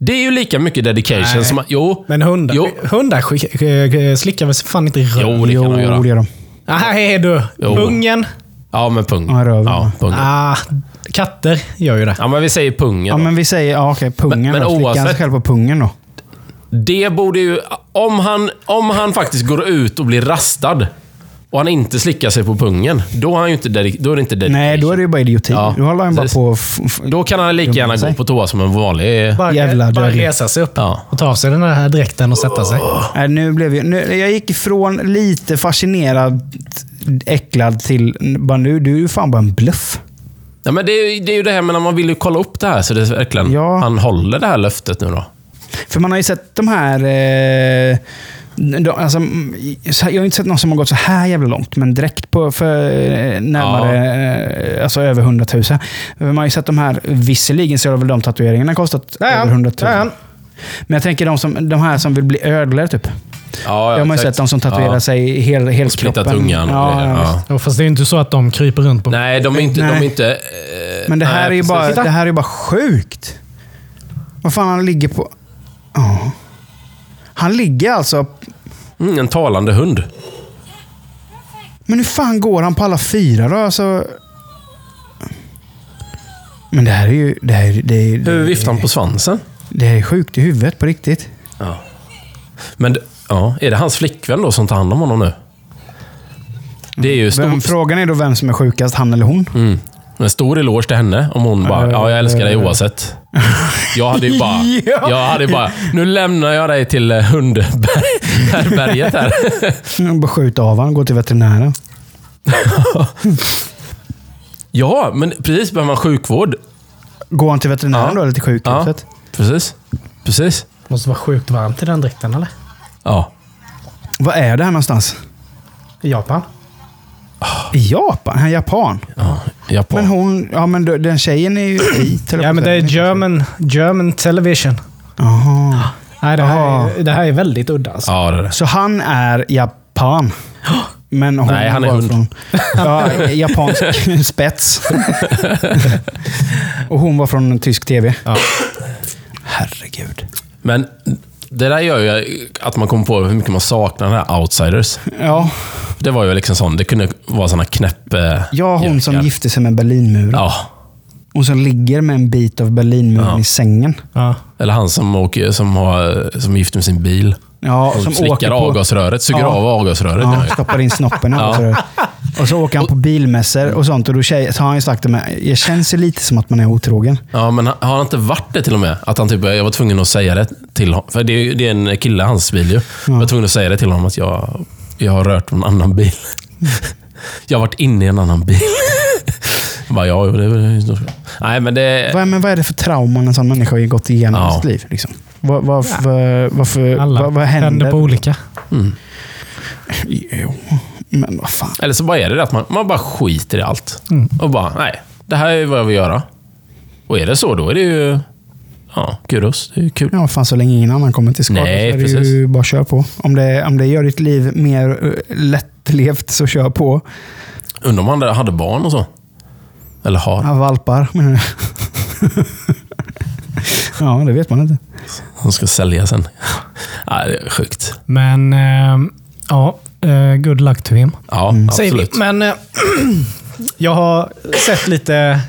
Det är ju lika mycket dedication Nej. som... Jo, men hundar, Jo. hundar skick- eh, slickar väl fan inte i röven? Jo, det kan jo, han göra. det gör de. Nej du. Jo. Pungen. ja men pung. Ja, röven. Ja, pung. Ah, katter gör ju det. Ja, men vi säger pungen. Ja, då. men vi säger, ja okej, pungen Men- men då. Slickar han sig oavsett- själv på pungen då? Det borde ju... Om han, om han faktiskt går ut och blir rastad och han inte slickar sig på pungen, då, är han ju inte då är det inte dedication. Nej, då är det ju bara idioti. Ja, då håller han bara på... Då kan han lika gärna gå på toa som en vanlig... Bara, Jävla bara resa sig upp Ja. och ta av sig den här dräkten och sätta sig. Nej, nu blev jag, nu, jag gick ifrån lite fascinerad, äcklad till bara nu, du är ju fan bara en bluff. Ja, men det, är, ju- det är ju det här med när man vill ju kolla upp det här så det är verkligen... Ja. Han håller det här löftet nu då. För man har ju sett de här... Eh, de, alltså, mm, jag har inte sett någon som har gått så här jävla långt, men direkt på för eh, närmare, eh, alltså över 100 000. Man har ju sett de här, visserligen så har väl de tatueringarna kostat över han. 100 Där är 000. han. Men jag tänker de, som, de här som vill bli ödlor typ. Ja, jag har man ju sett de som tatuerar ja. sig hel, helt Splitta kroppen. tungan och ja, ja, Ja. Ja, fast det är ju inte så att de kryper runt på... Nej, de är inte... De är inte eh, Men det här, nej, är ju bara, det här är ju bara sjukt. Vad fan han ligger på... Ja. Han ligger alltså... Mm, en talande hund. Men hur fan går han på alla fyra då? Alltså... Men det här är ju... Det, här, det, är- Hur det, viftar han på svansen? det är sjukt i huvudet på riktigt. Ja. Men ja, är det hans flickvän då som tar hand om honom nu? Det är ju Vem, stor, frågan är då vem som är sjukast, han eller hon? mm, en stor eloge till henne om hon bara, ja jag älskar dig oavsett. Jag hade ju bara, Ja. jag hade bara, nu lämnar jag dig till eh, hundberget här. Bara skjuta av honom, gå till veterinären. Ja, men precis. Behöver man sjukvård? Går han till veterinären Ja. då, eller till Ja, sjukhuset? precis. Precis. Måste vara sjukt varmt i den dräkten, eller? Ja. Var är det här någonstans? I Japan. I Japan? Han är japan? ja. Japan. Men hon, ja men den tjejen är ju vit. Ja, men det är. German, German television. Jaha. Nej, det här, är, det här är väldigt udda. Alltså. Ja, det är det. Så han är japan? Men hon Nej, han är var hund. Från, ja, japansk spets. Och hon var från tysk tv. Ja. Herregud. Men det där gör ju att man kommer på hur mycket man saknar den här outsiders. Ja, Det var ju liksom sån, det kunde vara såna knäpp... eh, ja hon som gifte sig med Berlinmuren. Ja. Hon som ligger med en bit av Berlinmuren Ja. i sängen. Ja. Eller han som, åker, som, har, som är gift med sin bil. Ja, som slickar åker på... avgasröret, suger Ja. av avgasröret. Ja, Ja. stoppar in snoppen i avgasröret. Och så åker han på bilmässor och sånt. Och då tjej, så har han ju sagt det med, det känns ju lite som att man är otrogen. Ja, men har han inte varit det till och med? Att han typ, jag var tvungen att säga det till honom. För det är, det är en kille, hans bil ju. Jag var tvungen att säga det till honom att jag, jag har rört en annan bil. jag har varit inne i en annan bil. jag bara, ja, det är Nej, men det... Vad, men vad är det för trauman en sån människa har gått igenom i Ja. sitt liv? Liksom? Vad, varför, varför, Alla vad, vad händer? tänder på olika. Jo, men vad fan. Eller så bara är det det att man, man bara skiter i allt. Mm. Och bara, nej, det här är vad jag vill göra. Och är det så, då är det ju... Ja, kudos. Det är ju kul. Ja, fan, så länge ingen annan kommer till skada Nej, så är det precis. ju bara kör på. Om det, om det gör ditt liv mer eh, lättlevt så kör på. Undrar om han hade- barn och så? Eller har. Ja, valpar menar du? Ja, det vet man inte. Som ska sälja sen. Nej, det är sjukt. Men ehm, ja, eh, good luck to him. Ja, vi. absolut. Men eh, jag har sett lite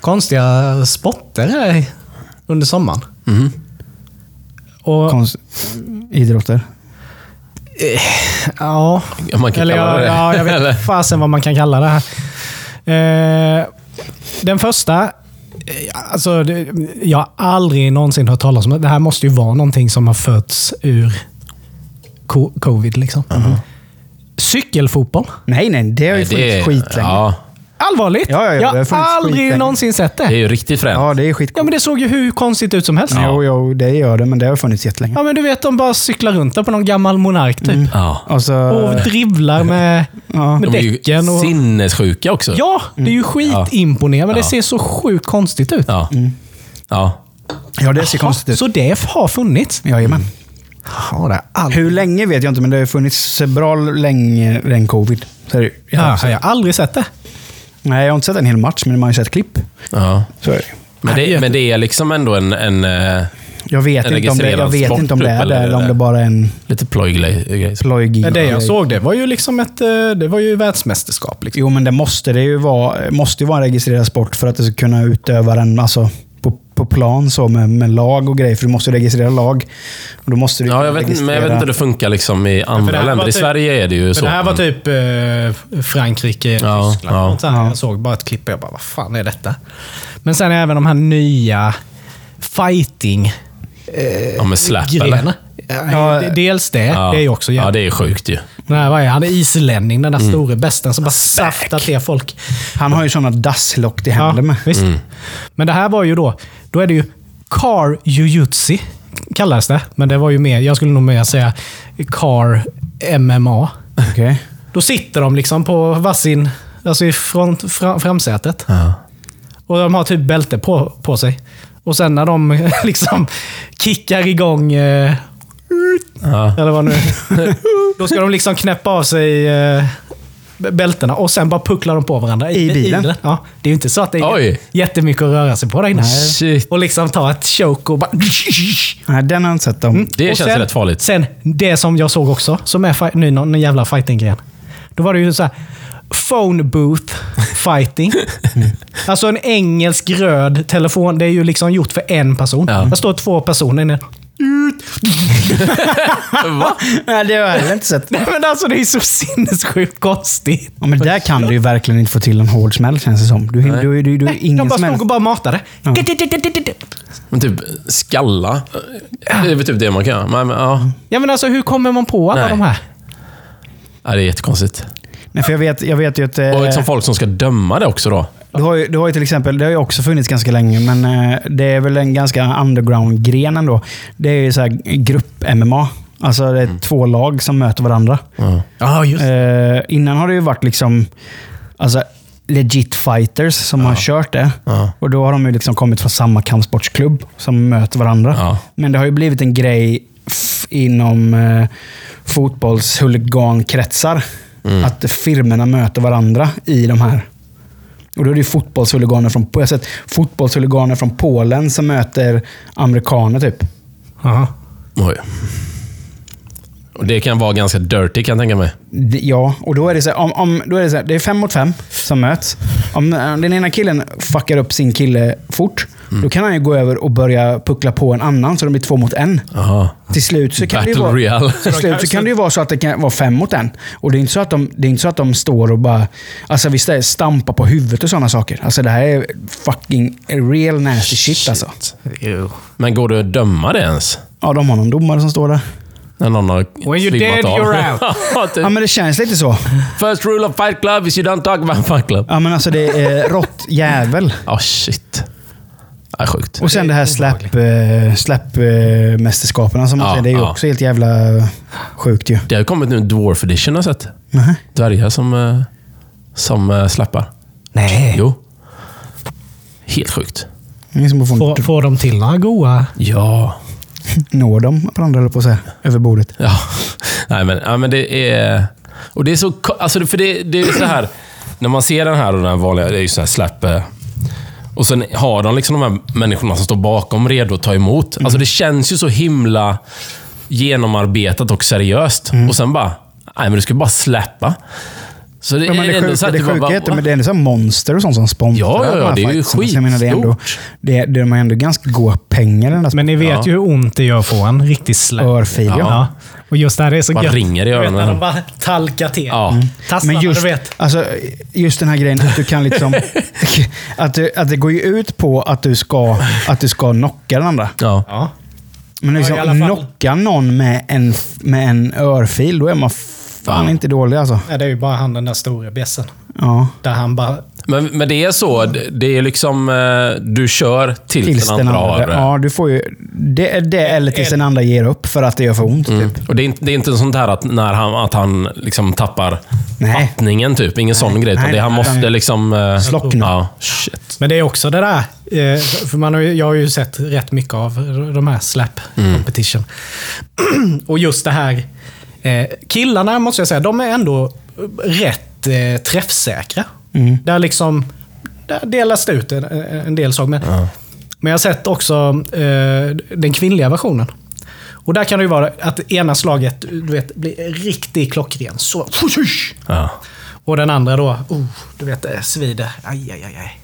konstiga spotter här under sommaren. Mhm. Och, Konst, idrotter. ja, Man kan eller kalla ja, det ja, jag vet fasen vad man kan kalla det här. Eh, den första, alltså, jag har aldrig någonsin hört talas om det. Det här måste ju vara någonting som har fötts ur covid. Liksom. Cykelfotboll. Nej, nej, det har ju det funnits skitlänge. Ja, Allvarligt? Ja, ja, ja, jag har aldrig skitlänge. någonsin sett det. det är ju riktigt fränt. Ja, det är skit. Ja, men det såg ju hur konstigt ut som helst. Ja, Jo, jo, det gör det, men det har funnits jättelänge. men du vet, de bara cyklar runt där på någon gammal monark typ. Ja. Och så, Och dribblar med, ja. med De är ju däcken. Och... sinnessjuka också. Ja, det är ju skitimponerande, men det Ja. ser så sjukt konstigt ut. Ja. ja. ja, det ser konstigt ut. Så det har funnits? Jajamän. Ja, det har aldrig... Hur länge vet jag inte, men det har funnits bra länge än covid. Så är det ju. Ja, jag har aldrig sett det. Nej, jag har inte sett en hel match, men man har ju sett klipp. ja. Så är det. Men, det, men det är liksom ändå en, en eh, Jag vet, En inte om, det, jag vet inte om det är det, eller- om det bara är en lite plojgrej. det jag såg, det var ju liksom ett... eh, Det var ju världsmästerskap. Liksom. Jo, men det måste det ju vara. måste ju vara en registrerad sport för att du ska kunna utöva den alltså, på, plan så med, med lag och grejer. För du måste registrera lag. Och då måste du Ja, jag vet, inte- men jag vet inte hur det funkar liksom i andra länder. var I typ- Sverige är det ju Men så. det här var typ eh, Frankrike, Ja, Tyskland. ja. här. Jag såg bara ett klipp och jag bara, vad fan är detta? Men sen även de här nya fighting ja, med slap grejerna. eller? Ja, dels det, Ja. det är ju också Ja, jävligt. det är sjukt ju. Här, vad är han? islänning, den där store besten som bara saftar till folk. Han har ju sådana dasslock till händer med. visst. Men det här var ju då, då är det ju car jujutsu kallas det. Men det var ju mer, jag skulle nog mer säga car MMA. Okej. Då sitter de liksom på varsin, alltså i front, fram, framsätet. Ja. Och de har typ bälte på, på sig. Och sen när de liksom kickar igång, eh, Ja. eller vad nu Då ska de liksom knäppa av sig eh, bältena och sen bara pucklar de på varandra. I bilen? Ja, det är ju inte så att det är Oj. jättemycket att röra sig på där inne. Shit. Och liksom ta ett choke och bara... Nej, den har jag inte sett. Om. Det Och känns sen, rätt farligt. Sen, det som jag såg också, som är fi- nu någon jävla fighting-gren. Då var det ju så här phone booth fighting. Alltså en engelsk röd telefon. Det är ju liksom gjort för en person. Ja. Det står två personer inne. Va? Nej, det har jag heller inte sett. Nej, men alltså det är så sinnessjukt konstigt. Ja, men där kan du ju verkligen inte få till en hård smäll känns det som. Du, du, du, du, du De ingen bara smäll. stod och bara matade. Men typ skalla. Det är väl typ det man kan göra. Men, men, ja. Ja, men alltså hur kommer man på alla Nej. de här? ja, det är jättekonstigt. Nej, för jag vet, jag vet ju att... eh, Och liksom folk som ska döma det också då. Du har, ju, du har ju till exempel, det har ju också funnits ganska länge, men eh, det är väl en ganska underground-gren ändå. Det är ju så här grupp-MMA. Alltså det är två lag som möter varandra. Ja. Ja, just Eh, innan har det ju varit liksom alltså, legit fighters som har kört det. Ja. Och Då har de ju liksom kommit från samma kampsportsklubb som möter varandra. Ja. Men det har ju blivit en grej inom eh, fotbollshuligankretsar. Mm. Att firmerna möter varandra i de här. Och då är det fotbollshuliganer från, jag har sett fotbollshuliganer från Polen som möter amerikaner typ. Aha. Oj. Och det kan vara ganska dirty kan jag tänka mig. Ja, och då är det så här, om, om, då är det så här, det är fem mot fem som möts. Om den ena killen fuckar upp sin kille fort, Mm. då kan han ju gå över och börja puckla på en annan så det blir två mot en. Aha. Till slut så kan det ju Battle vara, Royale. till slut så kan det ju vara så att det kan vara fem mot en. Och det är inte så att de, det är inte så att de står och bara... Alltså visst är det stampa på huvudet och sådana saker. Alltså det här är fucking real nasty shit, alltså. Jo. Men går det att döma det ens? Ja, de har någon domare som står där. När någon har When you're dead, av. you're out. Ja, typ. Ja, men det känns lite så. First rule of fight club is you don't talk about fight club. Ja, men alltså det är rått jävel. Ja, shit. Ja, sjukt. Och sen det här släpp, eh, släppmästerskapen som man Ja, säger, det är ju ja. också helt jävla sjukt ju. Det har kommit nu en Dwarf edition har jag sett. Nähä. Dvärgar som, eh, som eh, släppar. Nej. Jo. Helt sjukt. Får Får, får de till några goa... Ja. nå dem varandra, på säga, över bordet. Ja. Nej, men, ja, men det är... Och det är så... Alltså, för det, det är så här... När man ser den här och den här vanliga... Det är ju så här släpp... Och sen har de liksom de här människorna som står bakom redo att ta emot. Mm. Alltså det känns ju så himla genomarbetat och seriöst. Mm. Och sen bara... Nej, men du ska bara släppa. Så det, Ja, men det ändå sjuka, så här, det bara, sjuka är att det är ändå så här monster och sånt som sponsrar Ja, ja, ja, det är ju fightsarna. Så jag menar, det är ändå, skitstort. det, det, De har ändå ganska goda pengar den där Men ni vet Ja. ju hur ont det gör att få en riktig släpp. Örfil, ja. Ja. Och just det här är så Bara gött. ringer i Du vet, öronen. när de bara talkar till. Ja. Mm. Tassarna, Men just, du vet. alltså, just den här grejen att du kan liksom... att, du, att det går ju ut på att du ska, att du ska knocka den andra. Ja. Ja. Men liksom, Ja, knocka någon med en, med en örfil, då är man fan Ja. inte dålig alltså. Nej, Det är ju bara han den där stora bjässen. Ja. Där han bara... Men, men det är så. det- är liksom... eh, Du kör tills, Tills den den andra andra. har... Ja, du får ju... Det är det eller tills den andra ger upp för att det gör för ont. Mm. Typ. Och det är, inte, det är inte sånt här att, när han, att han liksom tappar Nej. fattningen, typ. Ingen sån grej. Nej, det, han nej, måste utan- liksom... eh, Slockna. Ja, shit. Men det är också det där, eh, för man har, ju- jag har ju sett rätt mycket av de här slap competition. Och just det här, killarna måste jag säga, de är ändå rätt eh, träffsäkra. Där liksom, där delas det ut en, en del saker. Men, men jag har sett också eh, den kvinnliga versionen. Och där kan det ju vara att ena slaget du vet, blir riktigt klockren. Så, Ja. och den andra då, oh, du vet det svider. Aj, aj, aj.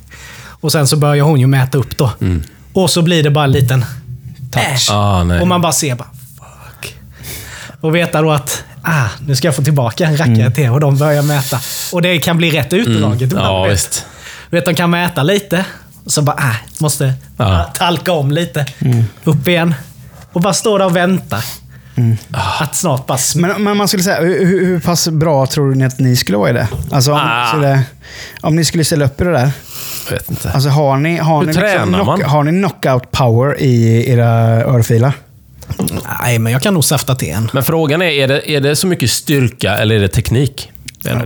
Och sen så börjar hon ju mäta upp då. Och så blir det bara en liten touch. Ah, nej. och man bara ser bara, fuck. Och veta då att, ah, nu ska jag få tillbaka en rackare till. Och de börjar mäta. Och det kan bli rätt utdraget ibland. Ja, vet. visst. Du vet, de kan mäta lite. Och så bara, ah, måste Ja. talka om lite. Upp igen. Och bara stå där och vänta. Att snart bara Men, men man skulle säga, hur, hur pass bra tror ni att ni skulle vara i det? Alltså om, Ah. skulle, om ni skulle ställa upp i det där. Jag vet inte. Alltså har ni, har Hur ni, tränar man? har ni knockout power i era örfilar? Nej, men jag kan nog safta till en. Men frågan är, är det, är det så mycket styrka eller är det teknik?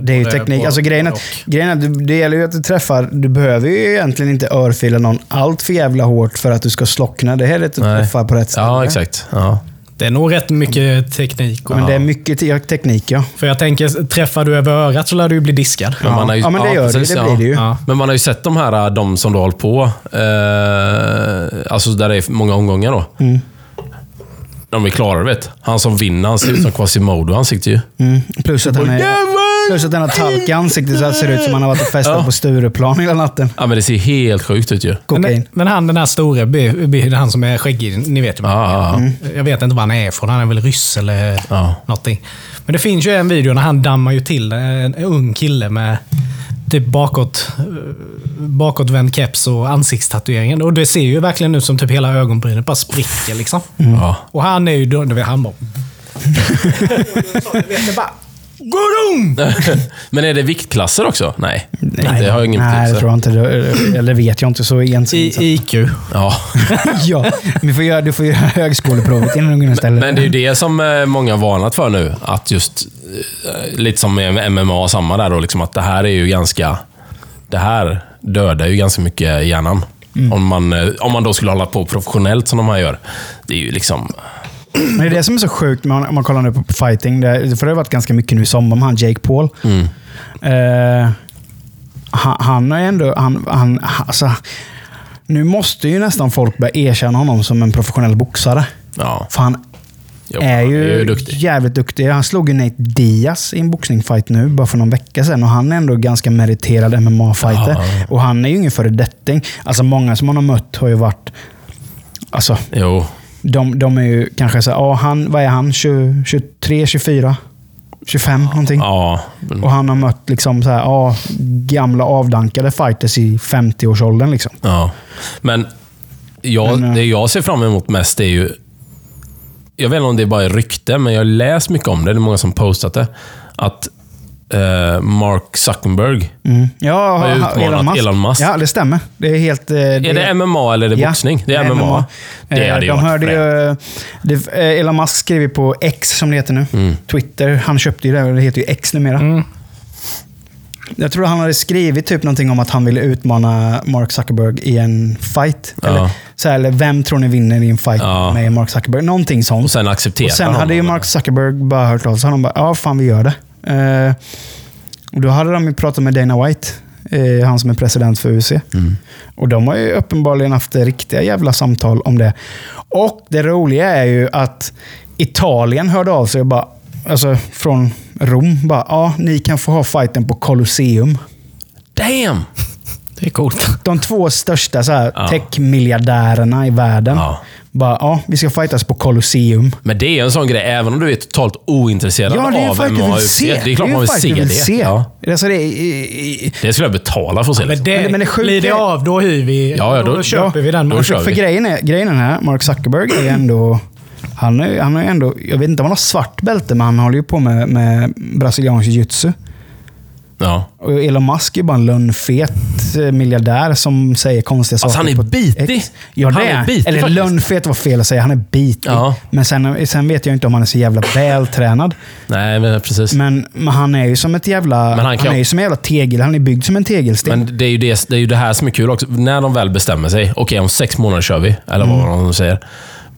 Det är ju teknik. Alltså grejen är, grejen är att du- det gäller ju att du träffar, du behöver ju egentligen inte örfila någon allt för jävla hårt för att du ska slockna. Det här är att du träffar på rätt ställe. Ja, exakt. Ja. Det är nog rätt mycket teknik. Men det är mycket te- teknik ja. För jag tänker, träffar du över örat så lär du ju bli diskad. Men man har ju- ja, men det gör precis, det. Det ja. blir det ju. Ja. Men man har ju sett de här, de som då har hållit på. Eh, alltså där det är många omgångar då. Mm. De är klara, vet Han som vinner, han ser ut som Quasimodo i ansiktet ju. Mm. Plus att han är... Plus att den har talk i ansiktet så det ser ut som han har varit och festat Ja. på Stureplan hela natten. Ja, men det ser helt sjukt ut ju. Men, Kokain. men han den här store, han som är skäggig, ni vet ju. Ja, ja, ja. Jag vet inte var han är ifrån. Han är väl ryss eller Ja. någonting. Men det finns ju en video när han dammar ju till en ung kille med typ bakåt, eh, bakåtvänd keps och ansiktstatueringen. Och det ser ju verkligen ut som typ hela ögonbrynet bara spricker liksom. Ja. Och han är ju då, du vet, han bara... Godum! Men är det viktklasser också? Nej. det har jag ingen Nej, det tror jag inte. Eller vet jag inte så ensidigt. I IQ. Ja. ja, vi får göra, du får göra högskoleprovet innan du går in. Men det är ju det som eh, många har varnat för nu. Att just, lite som med MMA, samma där då, liksom att det här är ju ganska... Det här dödar ju ganska mycket hjärnan. Om, man, eh, om man då skulle hålla på professionellt som de här gör. Det är ju liksom... Men det är det som är så sjukt om man kollar nu på fighting. Det, för det har varit ganska mycket nu i sommar med han Jake Paul. Mm. Eh, han, han har ju ändå... Han, han, alltså, nu måste ju nästan folk börja erkänna honom som en professionell boxare. Ja. För han Jo, är han ju, duktig. jävligt duktig. Han slog ju Nate Diaz i en boxningsfight nu, bara för någon vecka sedan. Och han är ändå ganska meriterad MMA-fighter. Ja. Och han är ju ingen föredetting. Alltså många som han har mött har ju varit... Alltså, Jo. de, de är ju kanske så här, ja, han, vad är han? 20, 23, 24? 25 någonting. Ja. men- Och han har mött liksom så här, ja, gamla avdankade fighters i 50-årsåldern. Liksom. Ja. Men, jag, Men, eh, det jag ser fram emot mest är ju... Jag vet inte om det är bara är rykte, men jag har läst mycket om det. Det är många som postat det. Att eh, Mark Zuckerberg... Mm. Ja, Har ju ha- utmanat Elon Musk. Ja, det stämmer. Det är helt... eh, Är det MMA eller är det boxning? Det är MMA. Det Eh, hade ju de hörde ju, det, eh, Elon Musk skriver på X, som det heter nu. Mm. Twitter. Han köpte ju det, det heter ju X numera. Jag tror han hade skrivit typ någonting om att han ville utmana Mark Zuckerberg i en fight. Ja. Eller, så här, eller vem tror ni vinner i en fight Ja. med Mark Zuckerberg? Någonting sånt. Och sen accepterar Och sen hade ju. Mark Zuckerberg bara hört av sig. Han bara, ja fan vi gör det. Eh, och då hade de ju pratat med Dana White, eh, han som är president för UFC. Mm. Och de har ju uppenbarligen haft riktiga jävla samtal om det. Och det roliga är ju att Italien hörde av sig och bara, alltså från Rom, bara, ja ni kan få ha fighten på Colosseum. Damn! Det är coolt. De två största så här, Ja. tech-miljardärerna i världen. Ja. Bara, ja, vi ska fightas på Colosseum. Men det är en sån grej, även om du är totalt ointresserad Ja, det är av MMA och vill UFC. se. Det är klart ju man vill se du det. se. Ja. Alltså, det är, i- i- Det skulle jag betala för att se. Men Liksom. det, Men- men det blir det är- av, då hyr vi. Ja, ja, då- då köper ja, vi den. då matchen. kör vi. För grejen är, grejen är den här, Mark Zuckerberg är ändå... Han är, han är ändå, jag vet inte om han har svart bälte, men han håller ju på med, med brasiliansk jiu-jitsu. Ja. Och Elon Musk är bara en lönnfet eh, miljardär som säger konstiga Alltså, saker. han är bitig. Ja, det Han är bitig Eller faktiskt. lönnfet var fel att säga. Han är bitig. Ja. Men sen, sen vet jag inte om han är så jävla vältränad. Nej, men precis. Men, men han är ju som ett jävla... Men han han kan- är ju som en jävla tegel. Han är byggd som en tegelsten. Men det är, ju det, det är ju det här som är kul också. När de väl bestämmer sig. Okej, om sex månader kör vi. Eller Mm. vad de säger.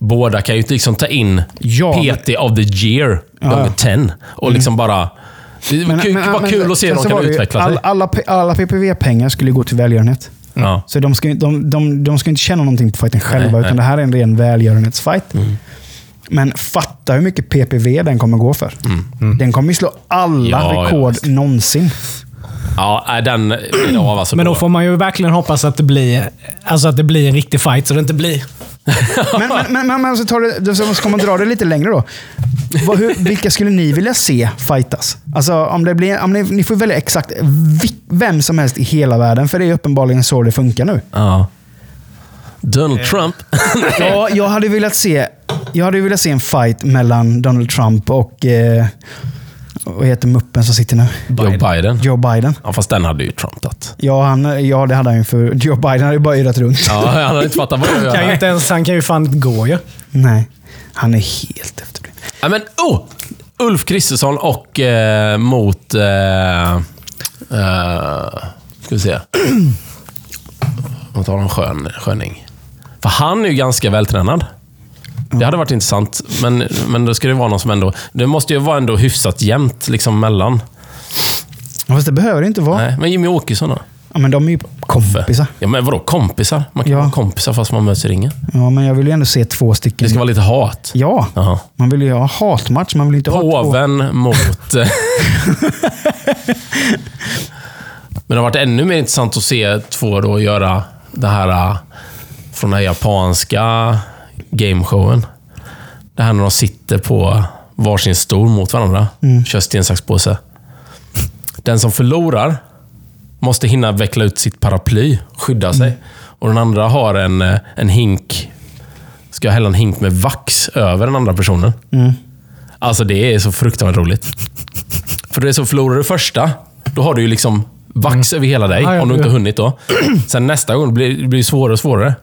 Båda kan ju liksom ta in Ja, PT of the year gånger 10. Och liksom bara... Det var kul, bara kul att se hur de kan var utveckla sig. all, alla, alla PPV-pengar skulle gå till välgörenhet. Ja. Så de ska, ju- de, de, de ska inte känna någonting på fighten själva, Nej, utan nej. det här är en ren välgörenhetsfight. Men fatta hur mycket PPV den kommer gå för. Den kommer ju slå alla Mm. Ja, ja, rekord visst. någonsin. Ja, den av alltså. Men då får man ju verkligen hoppas att det blir, alltså att det blir en riktig fight, så det inte blir... Men, men, men, men, men så, tar det, så ska man dra det lite längre då. Vad, hur, vilka skulle ni vilja se fightas? Alltså, om det blir, om ni, ni får välja exakt vem som helst i hela världen, för det är uppenbarligen så det funkar nu. Ja. Donald Trump. Ja, jag hade velat se, jag hade velat se en fight mellan Donald Trump och eh, vad heter muppen som sitter nu? Joe Biden. Joe Biden. Ja, fast den hade ju Trump tagit. Ja, han, ja, det hade han ju för Joe Biden hade ju bara yrat runt. Ja, han hade inte fattat vad jag Kan ju inte ens, han kan ju fan inte gå ju. Nej, han är helt efterbliven. Ja, men, oh! Ulf Kristersson och eh, mot... Eh, eh, ska vi se. Om tar en skön, sköning. För han är ju ganska vältränad. Det hade varit intressant, men, men då ska det vara någon som ändå... Det måste ju vara ändå hyfsat jämnt liksom mellan. Fast det behöver det inte vara. Nej, men Jimmy Åkesson då? Ja, men de är ju kompisar. Ja, men vadå kompisar? Man kan Ja. vara kompisar fast man möts i ringen. Ja, men jag vill ju ändå se två stycken. Det ska vara lite hat. Ja, Jaha. man vill ju ha hatmatch. Man vill inte ha två... Påven mot... eh, Men det har varit ännu mer intressant att se två då göra det här eh, från den här japanska gameshowen. Det här när de sitter på varsin stol mot varandra. Kör sten, sax, påse. Den som förlorar måste hinna veckla ut sitt paraply, skydda sig. Och den andra har en, eh, en hink, ska hälla en hink med vax över den andra personen. Alltså det är så fruktansvärt roligt. För det är så, förlorar du första, då har du ju liksom vax över hela dig, Ja, ja, om du inte har hunnit då. Sen nästa gång blir det blir svårare och svårare.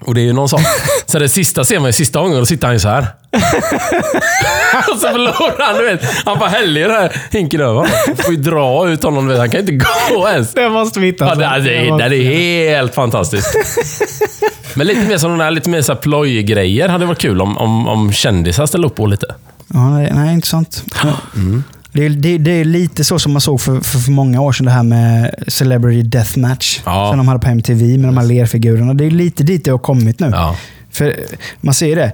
Och det är ju någon sak. Sen det sista ser man ju sista gången, då sitter han ju så här. och så förlorar han, du vet. Han bara häller ju den här hinken över honom. får ju dra ut honom, du vet. Han kan inte gå ens. Det måste vi hitta. Ja, det, det, måste- det är helt fantastiskt. Men lite mer sådana där, lite mer så plojgrejer hade varit kul om, om, om kändisar ställde upp på lite. Ja, nej, intressant. Det, är, det, det är lite så som man såg för, för, för många år sedan, det här med Celebrity Deathmatch. Ja. Som de hade på MTV med de här lerfigurerna. Det är lite dit det har kommit nu. Ja. För man ser det.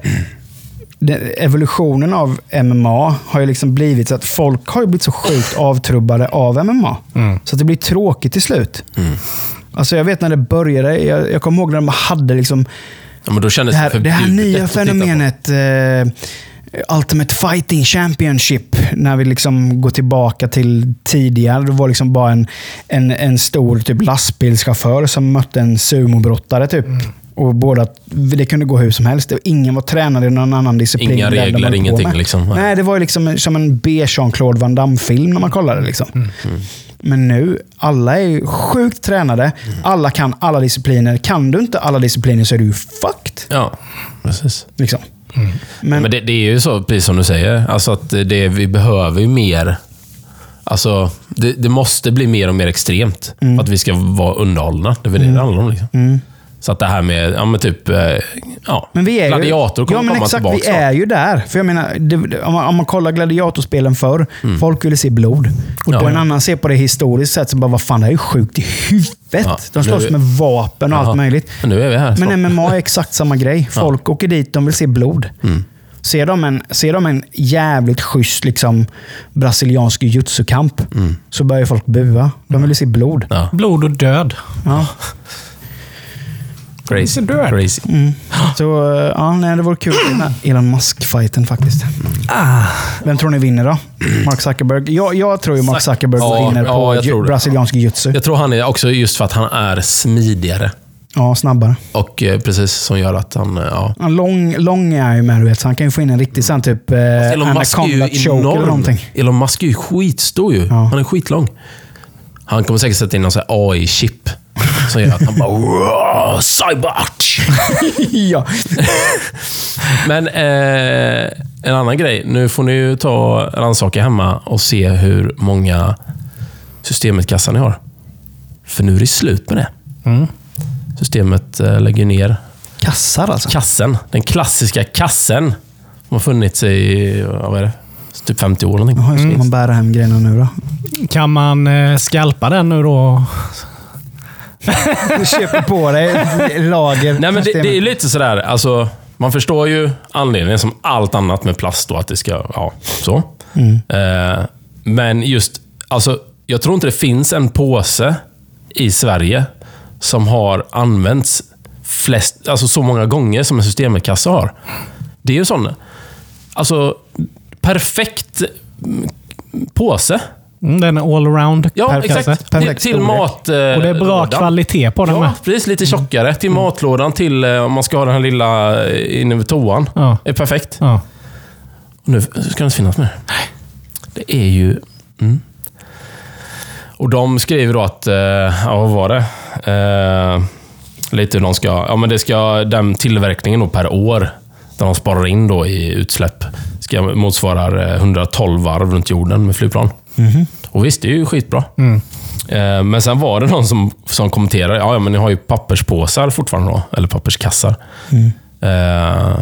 Den, evolutionen av MMA har ju liksom blivit så att folk har ju blivit så sjukt avtrubbade av MMA. Så att det blir tråkigt till slut. Alltså jag vet när det började, jag, jag kommer ihåg när de hade liksom Ja, men då kändes det här, det här förbjudet nya fenomenet eh, Ultimate Fighting Championship. När vi liksom går tillbaka till tidigare. Det var liksom bara en, en, en stor typ lastbilschaufför som mötte en sumobrottare. Typ. Mm. Och båda, det kunde gå hur som helst. Och Ingen var tränad i någon annan disciplin. Inga regler, ingenting, liksom. Nej. Det var ju liksom som en B-Jean-Claude Van Damme-film när man kollade. Liksom. Mm. Men nu, alla är ju sjukt tränade. Alla kan alla discipliner. Kan du inte alla discipliner så är du ju fucked. Ja, precis. Liksom. Men, Men det, det är ju så, precis som du säger, alltså att det, vi behöver ju mer... Alltså, det, det måste bli mer och mer extremt Mm. att vi ska vara underhållna. Det är väl det det handlar om. Liksom. Så att det här med, ja men typ, eh, ja, men vi är gladiator ju, kommer ja, men komma exakt, tillbaka. Vi är ju där. För jag menar, det, om, man, om man kollar gladiatorspelen förr, folk ville se blod. Och Mm. Ja. då en annan ser på det historiskt sett, så bara, vad fan, det här är ju sjukt i huvudet. Ja, De slåss nu- med vapen och Jaha. allt möjligt. Men nu är vi här. Men så. MMA är exakt samma grej. Folk åker dit, de vill se blod. Mm. Ser, de en, ser de en jävligt schysst liksom, brasiliansk jutsukamp så börjar folk bua. De vill se blod. Mm. Ja, Blod och död. Ja. crazy. crazy. Så eh, ja, nej, det vore kul med Elon Musk-fighten faktiskt. Ah, Vem tror ni vinner då? Mark Zuckerberg? Jag, jag tror ju Mark Zuck- Zuckerberg Ja, vinner ja, på jag ju, brasiliansk jiu-jitsu. Jag tror han är också just för att han är smidigare. Ja, snabbare. Och eh, precis som gör att han, eh, ja. Ja, lång, lång är han ju med, du vet, så han kan ju få in en riktig sån typ eh, Elon Musk är ju enorm. någonting. Elon Musk är ju skitstor ju. Han är skitlång. Han kommer säkert sätta in någon AI-chip som gör att han bara "Wow, Cybert! ja. Men eh, en annan grej. Nu får ni ju ta rannsaka hemma och se hur många Systemet-kassar ni har. För nu är det slut med det. Systemet eh, lägger ner Kassar alltså? kassen. Den klassiska kassen. Som har funnits i, vad är det? Typ 50 år någonting. Hur ska man bära hem grejerna nu då? kan man eh, skalpa den nu då? Du köper på dig lager. Nej, men det, det är lite sådär, alltså, man förstår ju anledningen som allt annat med plast då, att det ska, ja, så. Eh, men just, alltså, jag tror inte det finns en påse i Sverige som har använts flest, alltså så många gånger som en systemet-kassa har. Det är ju sån, alltså, perfekt mm, påse. Mm, den är allround. Ja, Perfekt. exakt. Perfekt till till mat... eh, Och det är bra lådan. kvalitet på den med. Ja, precis. Lite tjockare. Till matlådan, till eh, om man ska ha den här lilla eh, inne vid toan. Ja. är perfekt. Ja. Och nu ska det inte finnas mer. Det är ju... Mm. Och de skriver då att, eh, ja vad var det? Eh, lite hur de ska... Ja men det ska, den tillverkningen då per år, där de sparar in då i utsläpp, ska motsvara eh, 112 varv runt jorden med flygplan. Och visst, det är ju skitbra. Eh, Men sen var det någon som, som kommenterade, ja, men ni har ju papperspåsar fortfarande då, eller papperskassar. Eh,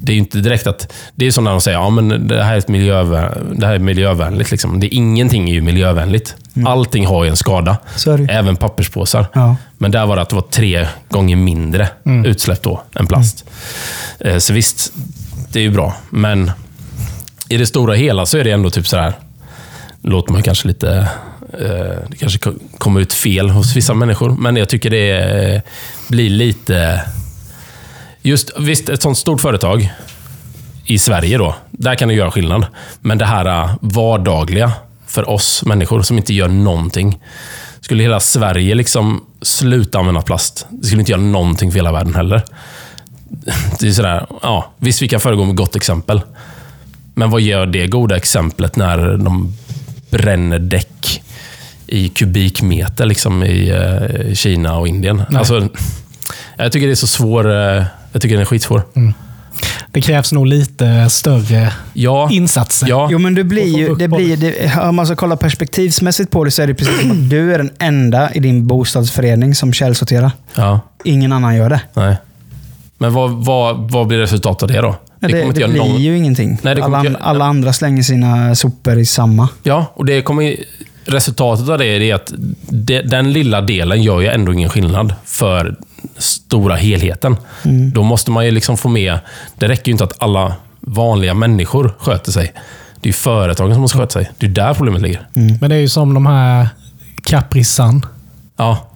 det är ju inte direkt att... Det är som när de säger ja, men det här är, ett miljövä, det här är miljövänligt. Liksom. Det, ingenting är ju miljövänligt. Allting har ju en skada. Är ju. Även papperspåsar. Ja. Men där var det att det var tre gånger mindre utsläpp då än plast. Eh, Så visst, det är ju bra. Men i det stora hela så är det ändå typ så här låter man kanske lite... eh, Det kanske kommer ut fel hos vissa människor, men jag tycker det eh, blir lite... Just visst, ett sånt stort företag i Sverige då, där kan det göra skillnad. Men det här eh, vardagliga för oss människor som inte gör någonting. Skulle hela Sverige liksom sluta använda plast, det skulle inte göra någonting för hela världen heller. Det är sådär, ja, visst vi kan föregå med gott exempel. Men vad gör det goda exemplet när de bränner däck i kubikmeter liksom i eh, Kina och Indien? Alltså, jag tycker det är så svår... eh, jag tycker den är skitsvår. Det krävs nog lite större Ja, insatser. ja, Jo, men det blir ju, det blir, det, om man ska kolla perspektivsmässigt på det så är det precis som att du är den enda i din bostadsförening som källsorterar. ja, Ingen annan gör det. nej. Men vad, vad, vad blir resultatet av det då? Det, det, kommer inte göra blir någon- ju ingenting. Nej, det alla, inte göra- alla andra slänger sina sopor i samma. Ja, och det kommer, resultatet av det är att det, den lilla delen gör ju ändå ingen skillnad för stora helheten. Då måste man ju liksom få med... Det räcker ju inte att alla vanliga människor sköter sig. Det är ju företagen som måste sköta sig. Det är där problemet ligger. Men det är ju som de här Capri Sun. Ja,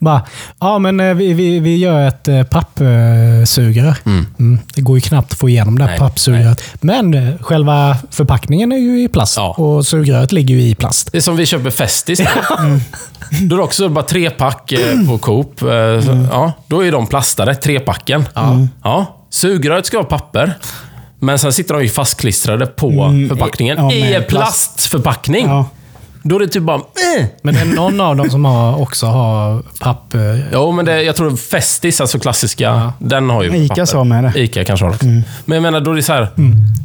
Bara, ja men eh, vi, vi, vi gör ett eh, pappsugrör. Mm. Det går ju knappt att få igenom det här Nej, pappsugröret. Men eh, själva förpackningen är ju i plast Ja. och sugröret ligger ju i plast. det är som vi köper Festis. Då är det också bara trepack på Coop. Så, ja, då är de plastade, trepacken. Ja. Sugröret ska ha papper. Men sen sitter de ju fastklistrade på förpackningen ja, i en plast. plastförpackning. Ja. Då är det typ bara... Eh. Men det är någon av dem som har, också har papp... eh, Jo, men det, jag tror Festis, alltså klassiska, den har ju Ica papper. sa med det. Ica kanske har det. Men jag menar, då är det så här,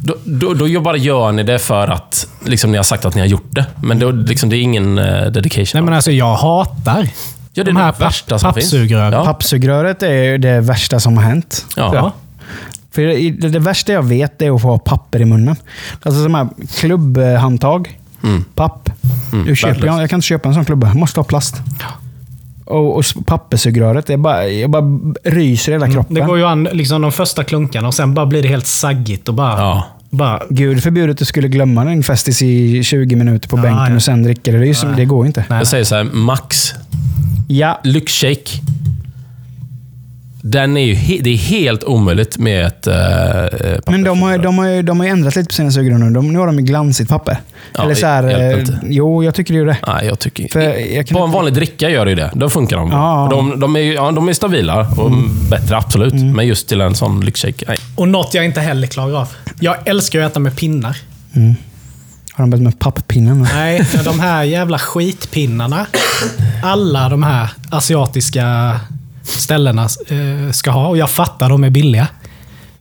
då, då, då gör- bara gör ni det för att liksom, ni har sagt att ni har gjort det. Men då, liksom, det är ingen uh, dedication. Nej men alltså jag hatar Ja, det är de här värsta som finns. pappsugrören. Ja. Pappsugröret är det värsta som har hänt. Ja. För det, det, det värsta jag vet är att få papper i munnen. Alltså som här klubbhandtag. Mm. Papp. Du köper, värdelöst. jag, jag kan inte köpa en sån klubba. Jag måste ha plast. Och, och papperssugröret, är bara, jag bara ryser i hela kroppen. Mm, Det går ju an liksom de första klunkarna och sen bara blir det helt saggigt och bara... Ja. bara Gud förbjude att du skulle glömma en Festis i 20 minuter på Ja, bänken ja. och sen dricka det. Det, är ju som, det går ju inte. Nej. Jag säger så här, Max Ja, lyxshake. Den är ju he- det är helt omöjligt med ett uh, men de har, ju- de, har, ju- de har ju ändrat lite på sina sugrör nu. Nu har de ju glansigt papper. Ja, Eller så här, eh, inte. Jo, jag tycker det är det. Nej, jag tycker För jag kan På en vanlig dricka gör det ju det. Då funkar de. Ja. De, de, är, ju- ja, de är stabila och bättre, absolut. Men just till en sån lyxshake, nej. Och något jag inte heller klarar av. Jag älskar att äta med pinnar. Har de börjat med papppinnen? nu? Nej, de här jävla skitpinnarna. Alla de här asiatiska ställena eh, ska ha. Och jag fattar, de är billiga.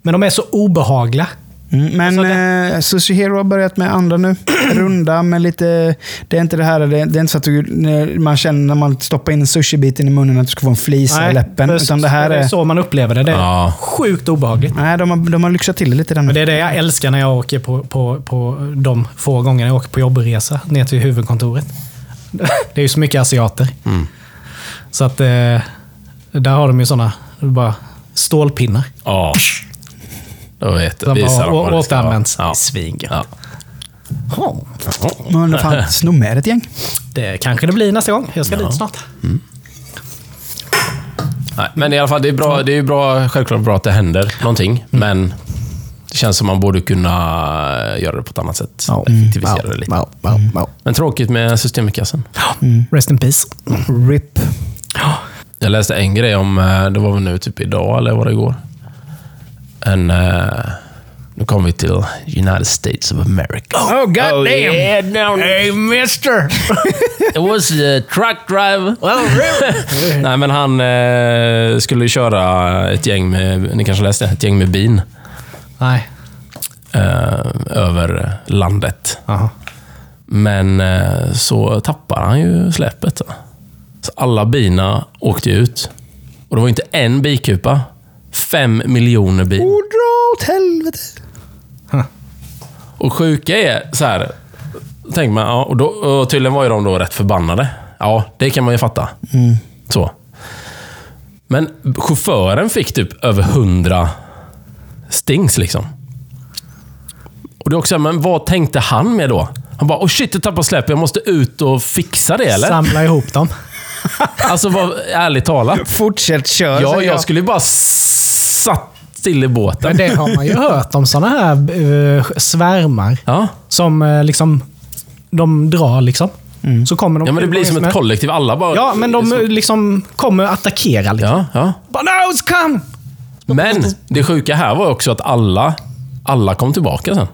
Men de är så obehagliga. Mm, men Alltså eh, Sushi Hero har börjat med andra nu. Runda med lite... Det är inte det här, det, det är inte så att du, man känner när man stoppar in sushibiten i munnen att du ska få en flisa i läppen. för Utan det här det är är... så man upplever det. Det är Ja. sjukt obehagligt. Nej, de har, de har lyxat till det lite. Den. Men det är det jag älskar när jag åker på, på, på de få gånger jag åker på jobbresa ner till huvudkontoret. Det är ju så mycket asiater. Så att eh, där har de ju sådana bara stålpinnar. Ja. Då vet Som visar bara de vad det ska vara. Ja. Svingött. Ja. Ja. Men det fan, sno med ett gäng. Det kanske det blir nästa gång. Jag ska dit snart. Nej, men i alla fall, det är, bra, det är ju bra, självklart bra att det händer någonting. Men det känns som man borde kunna göra det på ett annat sätt. Effektivisera det lite. Men tråkigt med systemikassen. Rest in peace. RIP. Jag läste en grej om, eh, det var väl nu typ idag eller var det igår? En... eh, Nu kommer vi till United States of America. Oh, god damn! yeah, no, Hey mister! It was a truck driver. Nej, men han eh, skulle köra ett gäng med, ni kanske läste, ett gäng med bin Nej. eh, över landet. Aha. Men eh, så tappar han ju släpet. Så alla bina åkte ut. Och det var inte en bikupa. Fem miljoner bil. Och dra åt helvete. Och sjuka är så här. Tänk man, ja, och, då, och tydligen var ju de då rätt förbannade. Ja, det kan man ju fatta. Så. Men chauffören fick typ över hundra stings liksom. Och det är också, men vad tänkte han med då? Han bara, oh shit, jag tappade släp. Jag måste ut och fixa det eller? Samla ihop dem. Alltså, vad, ärligt talat. Fortsätt kör, Ja, säger jag skulle bara satt still i båten. Men det har man ju hört om sådana här uh, svärmar. Ja. Som eh, liksom, de drar liksom. Så kommer de ja, men det blir som ett kollektiv. Alla bara... Ja, men de eh, liksom kommer attackera. Liksom. Ja, ja. Bara, no, it's come! Men det sjuka här var också att alla, alla kom tillbaka sen.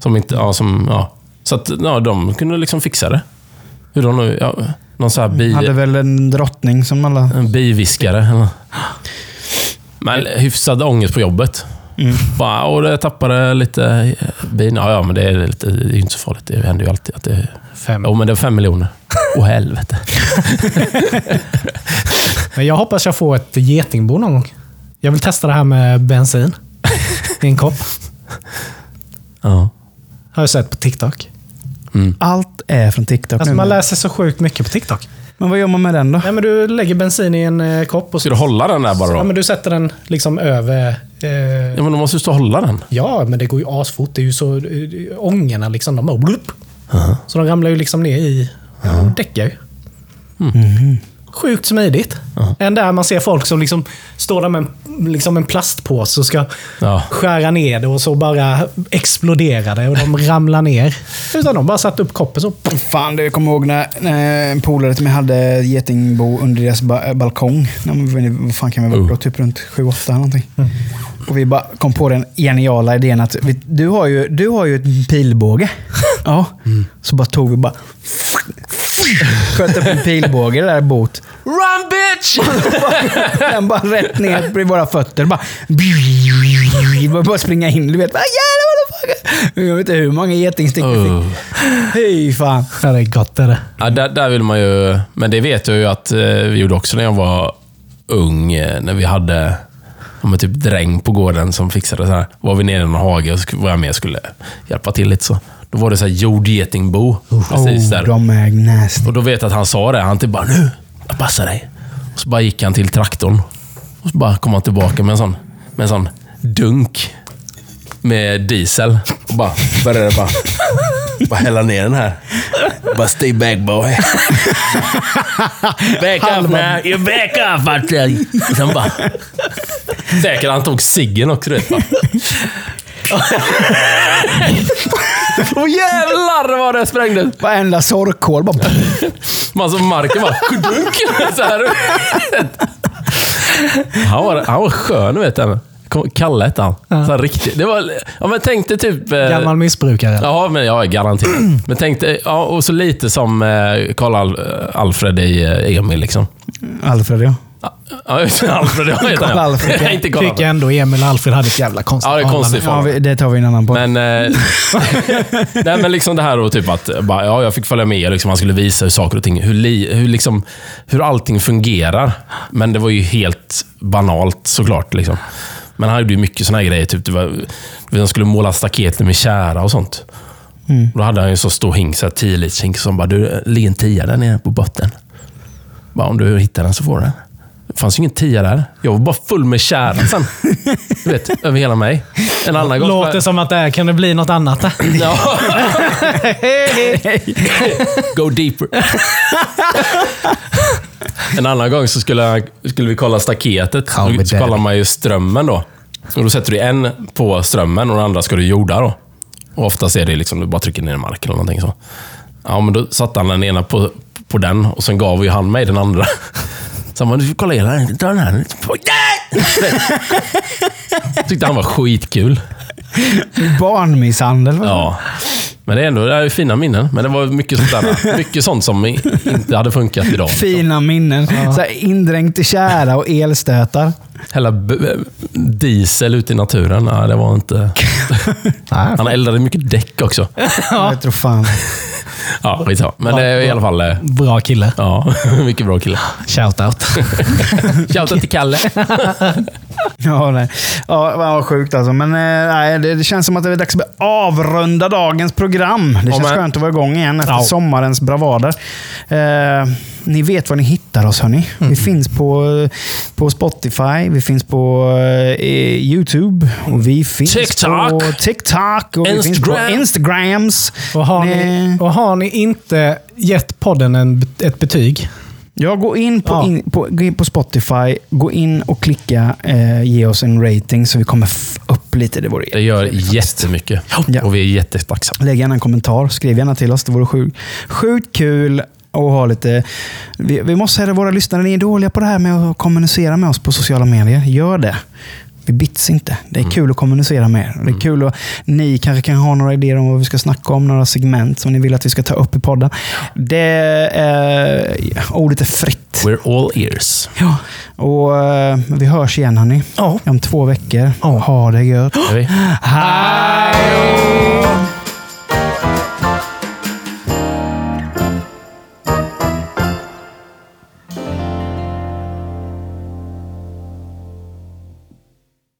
Som inte, ja, som, ja. Så att ja, de kunde liksom fixa det. Hur de nu, ja, någon sån här bi, Hade väl en drottning som alla... en biviskare. eller- Men hyfsad ångest på jobbet. Bara, och jag tappade lite bin. Ja, ja, men det är, lite, det är inte så farligt. Det händer ju alltid att det... Fem. Jo, men det är fem miljoner. Åh helvete. Men jag hoppas jag får ett getingbo någon gång. Jag vill testa det här med bensin i en kopp. Ja. Har jag sett på TikTok. Allt är från TikTok Alltså nu. man läser så sjukt mycket på TikTok. Men vad gör man med den då? Nej, men du lägger bensin i en eh, kopp och Ska du hålla den där bara ja, då? men du sätter den liksom över... Eh, Ja, men då måste du stå och hålla den. ja, men det går ju asfort. Det är ju så... Eh, ångorna liksom, de bara... Blup. Så de ramlar ju liksom ner i... Ja. däckar ju. Sjukt smidigt. Än där man ser folk som liksom står där med en, liksom en plastpåse och ska Ja. skära ner det och så bara exploderar det och de ramlar ner. Utan de bara satt upp koppen så. Fan, du kommer ihåg när, när en polare till mig hade getingbo under deras ba balkong. När vad fan kan vi vara? Oh. då? Typ runt 7-8 eller någonting. Och vi bara kom på den geniala idén att vi, du, har ju, du har ju en pilbåge. Ja. Så bara tog vi bara... Sköt upp en pilbåge där bort. Run bitch! Den bara rätt ner bredvid våra fötter. Bara, bara, bara springa in. Du vet, bara, jävlar vad. Jag vet inte hur många getingstick vi Oh. fick. Fy fan. Ja, det är gott är det. Ja, där, där vill man ju... Men det vet jag ju att eh, vi gjorde också när jag var ung. eh, När vi hade men typ dräng på gården som fixade så här. Var vi nere i någon hage och sk- var jag med och skulle hjälpa till lite så. Då var det så här jordgetingbo. Precis där. Oh, de är nasty. Och då vet jag att han sa det. Han typ bara nu, jag passar dig. Och så bara gick han till traktorn. Och så bara kom han tillbaka med en sån, med en sån dunk med diesel. Och bara började bara, bara hälla ner den här. Bara stay back boy. back up now. You back up Martin. Sen bara... Säkert han tog ciggen också du vet. Bara. Åh jävlar vad det sprängdes! Varenda sorkhål bara... Man som marken bara... Kudunk! Så här. Han var, han var skön, vet du. Kalle hette han. Så här riktigt. Det var, ja, men tänk dig typ... eh, Gammal missbrukare. Ja, men jag är garanterat. Men tänk dig, ja, och så lite som eh, Karl Al, Alfred i eh, Emil. Liksom. Alfred ja. Ja, Alfred, jag heter han. Alfred, ja. Inte Karl Tycker ändå Emil och Alfred hade ett jävla konstigt Ja, det är konstigt. ja vi, det tar vi en annan på. Men, eh, nej, men liksom det här och typ att bara, ja, jag fick följa med. Liksom, han skulle visa hur saker och ting, hur, li, hur, liksom, hur allting fungerar. Men det var ju helt banalt såklart. Liksom. Men han gjorde ju mycket såna här grejer. Typ, det var, han skulle måla staketet med kära och sånt. Då hade han ju så stor hink, så här 10 liters hink, som bara, du, ligger en tia där nere på botten. Bara, om du hittar den så får du den. Det fanns ju ingen tia där. Jag var bara full med kära sen. Du vet, över hela mig. En annan gång... Låter som att det här kan det bli något annat. Ja. Go deeper. en annan gång så skulle, jag, skulle vi kolla staketet. Då så kollar man ju strömmen då. Och då sätter du en på strömmen och den andra ska du jorda då. Och oftast är det liksom, du bara trycker ner i marken eller någonting så. Ja, men då satte han den ena på, på den och sen gav ju han mig den andra. Så bara, du får kolla hela den. Ta den här. Tyckte han var skitkul. Barnmisshandel. va? Ja. Men det är ändå det är fina minnen. Men det var mycket sånt, där, mycket sånt som inte hade funkat idag. Fina minnen. Så här, indränkt i kära och elstötar. B- diesel ute i naturen, nej, det var inte... Nej, Han eldade mycket däck också. Jag tror fan. Ja, skitsamma. Men det är i alla fall... eh, Bra kille. Ja, mycket bra kille. Shoutout. Shoutout till Kalle. Ja, nej. ja vad sjukt alltså. Men eh, nej, det, det känns som att det är dags att avrunda dagens program. Det känns men- skönt att vara igång igen efter Ja. sommarens bravader. Eh, ni vet var ni hittar oss hörni. Vi finns på, på Spotify, vi finns på eh, YouTube, och vi finns TikTok. på TikTok och vi finns på Instagram. Instagrams. Och har, ni, och har ni inte gett podden en, ett betyg, Ja, gå in på, Ja. in, på, gå in på Spotify, gå in och klicka eh, ge oss en rating så vi kommer upp lite. Det vore Det gör jättemycket. Ja. Och vi är jättetacksamma. Lägg gärna en kommentar. Skriv gärna till oss. Det vore sjukt, sjukt kul att ha lite... Vi, vi måste säga det, våra lyssnare, ni är dåliga på det här med att kommunicera med oss på sociala medier. Gör det. Vi bits inte. Det är kul att kommunicera med er. Det är kul att ni kanske kan ha några idéer om vad vi ska snacka om, några segment som ni vill att vi ska ta upp i podden. Det är, ordet är fritt. We're all ears. Ja. Och eh, vi hörs igen hörni. Ja. Om två veckor. Ha det gött. Hej!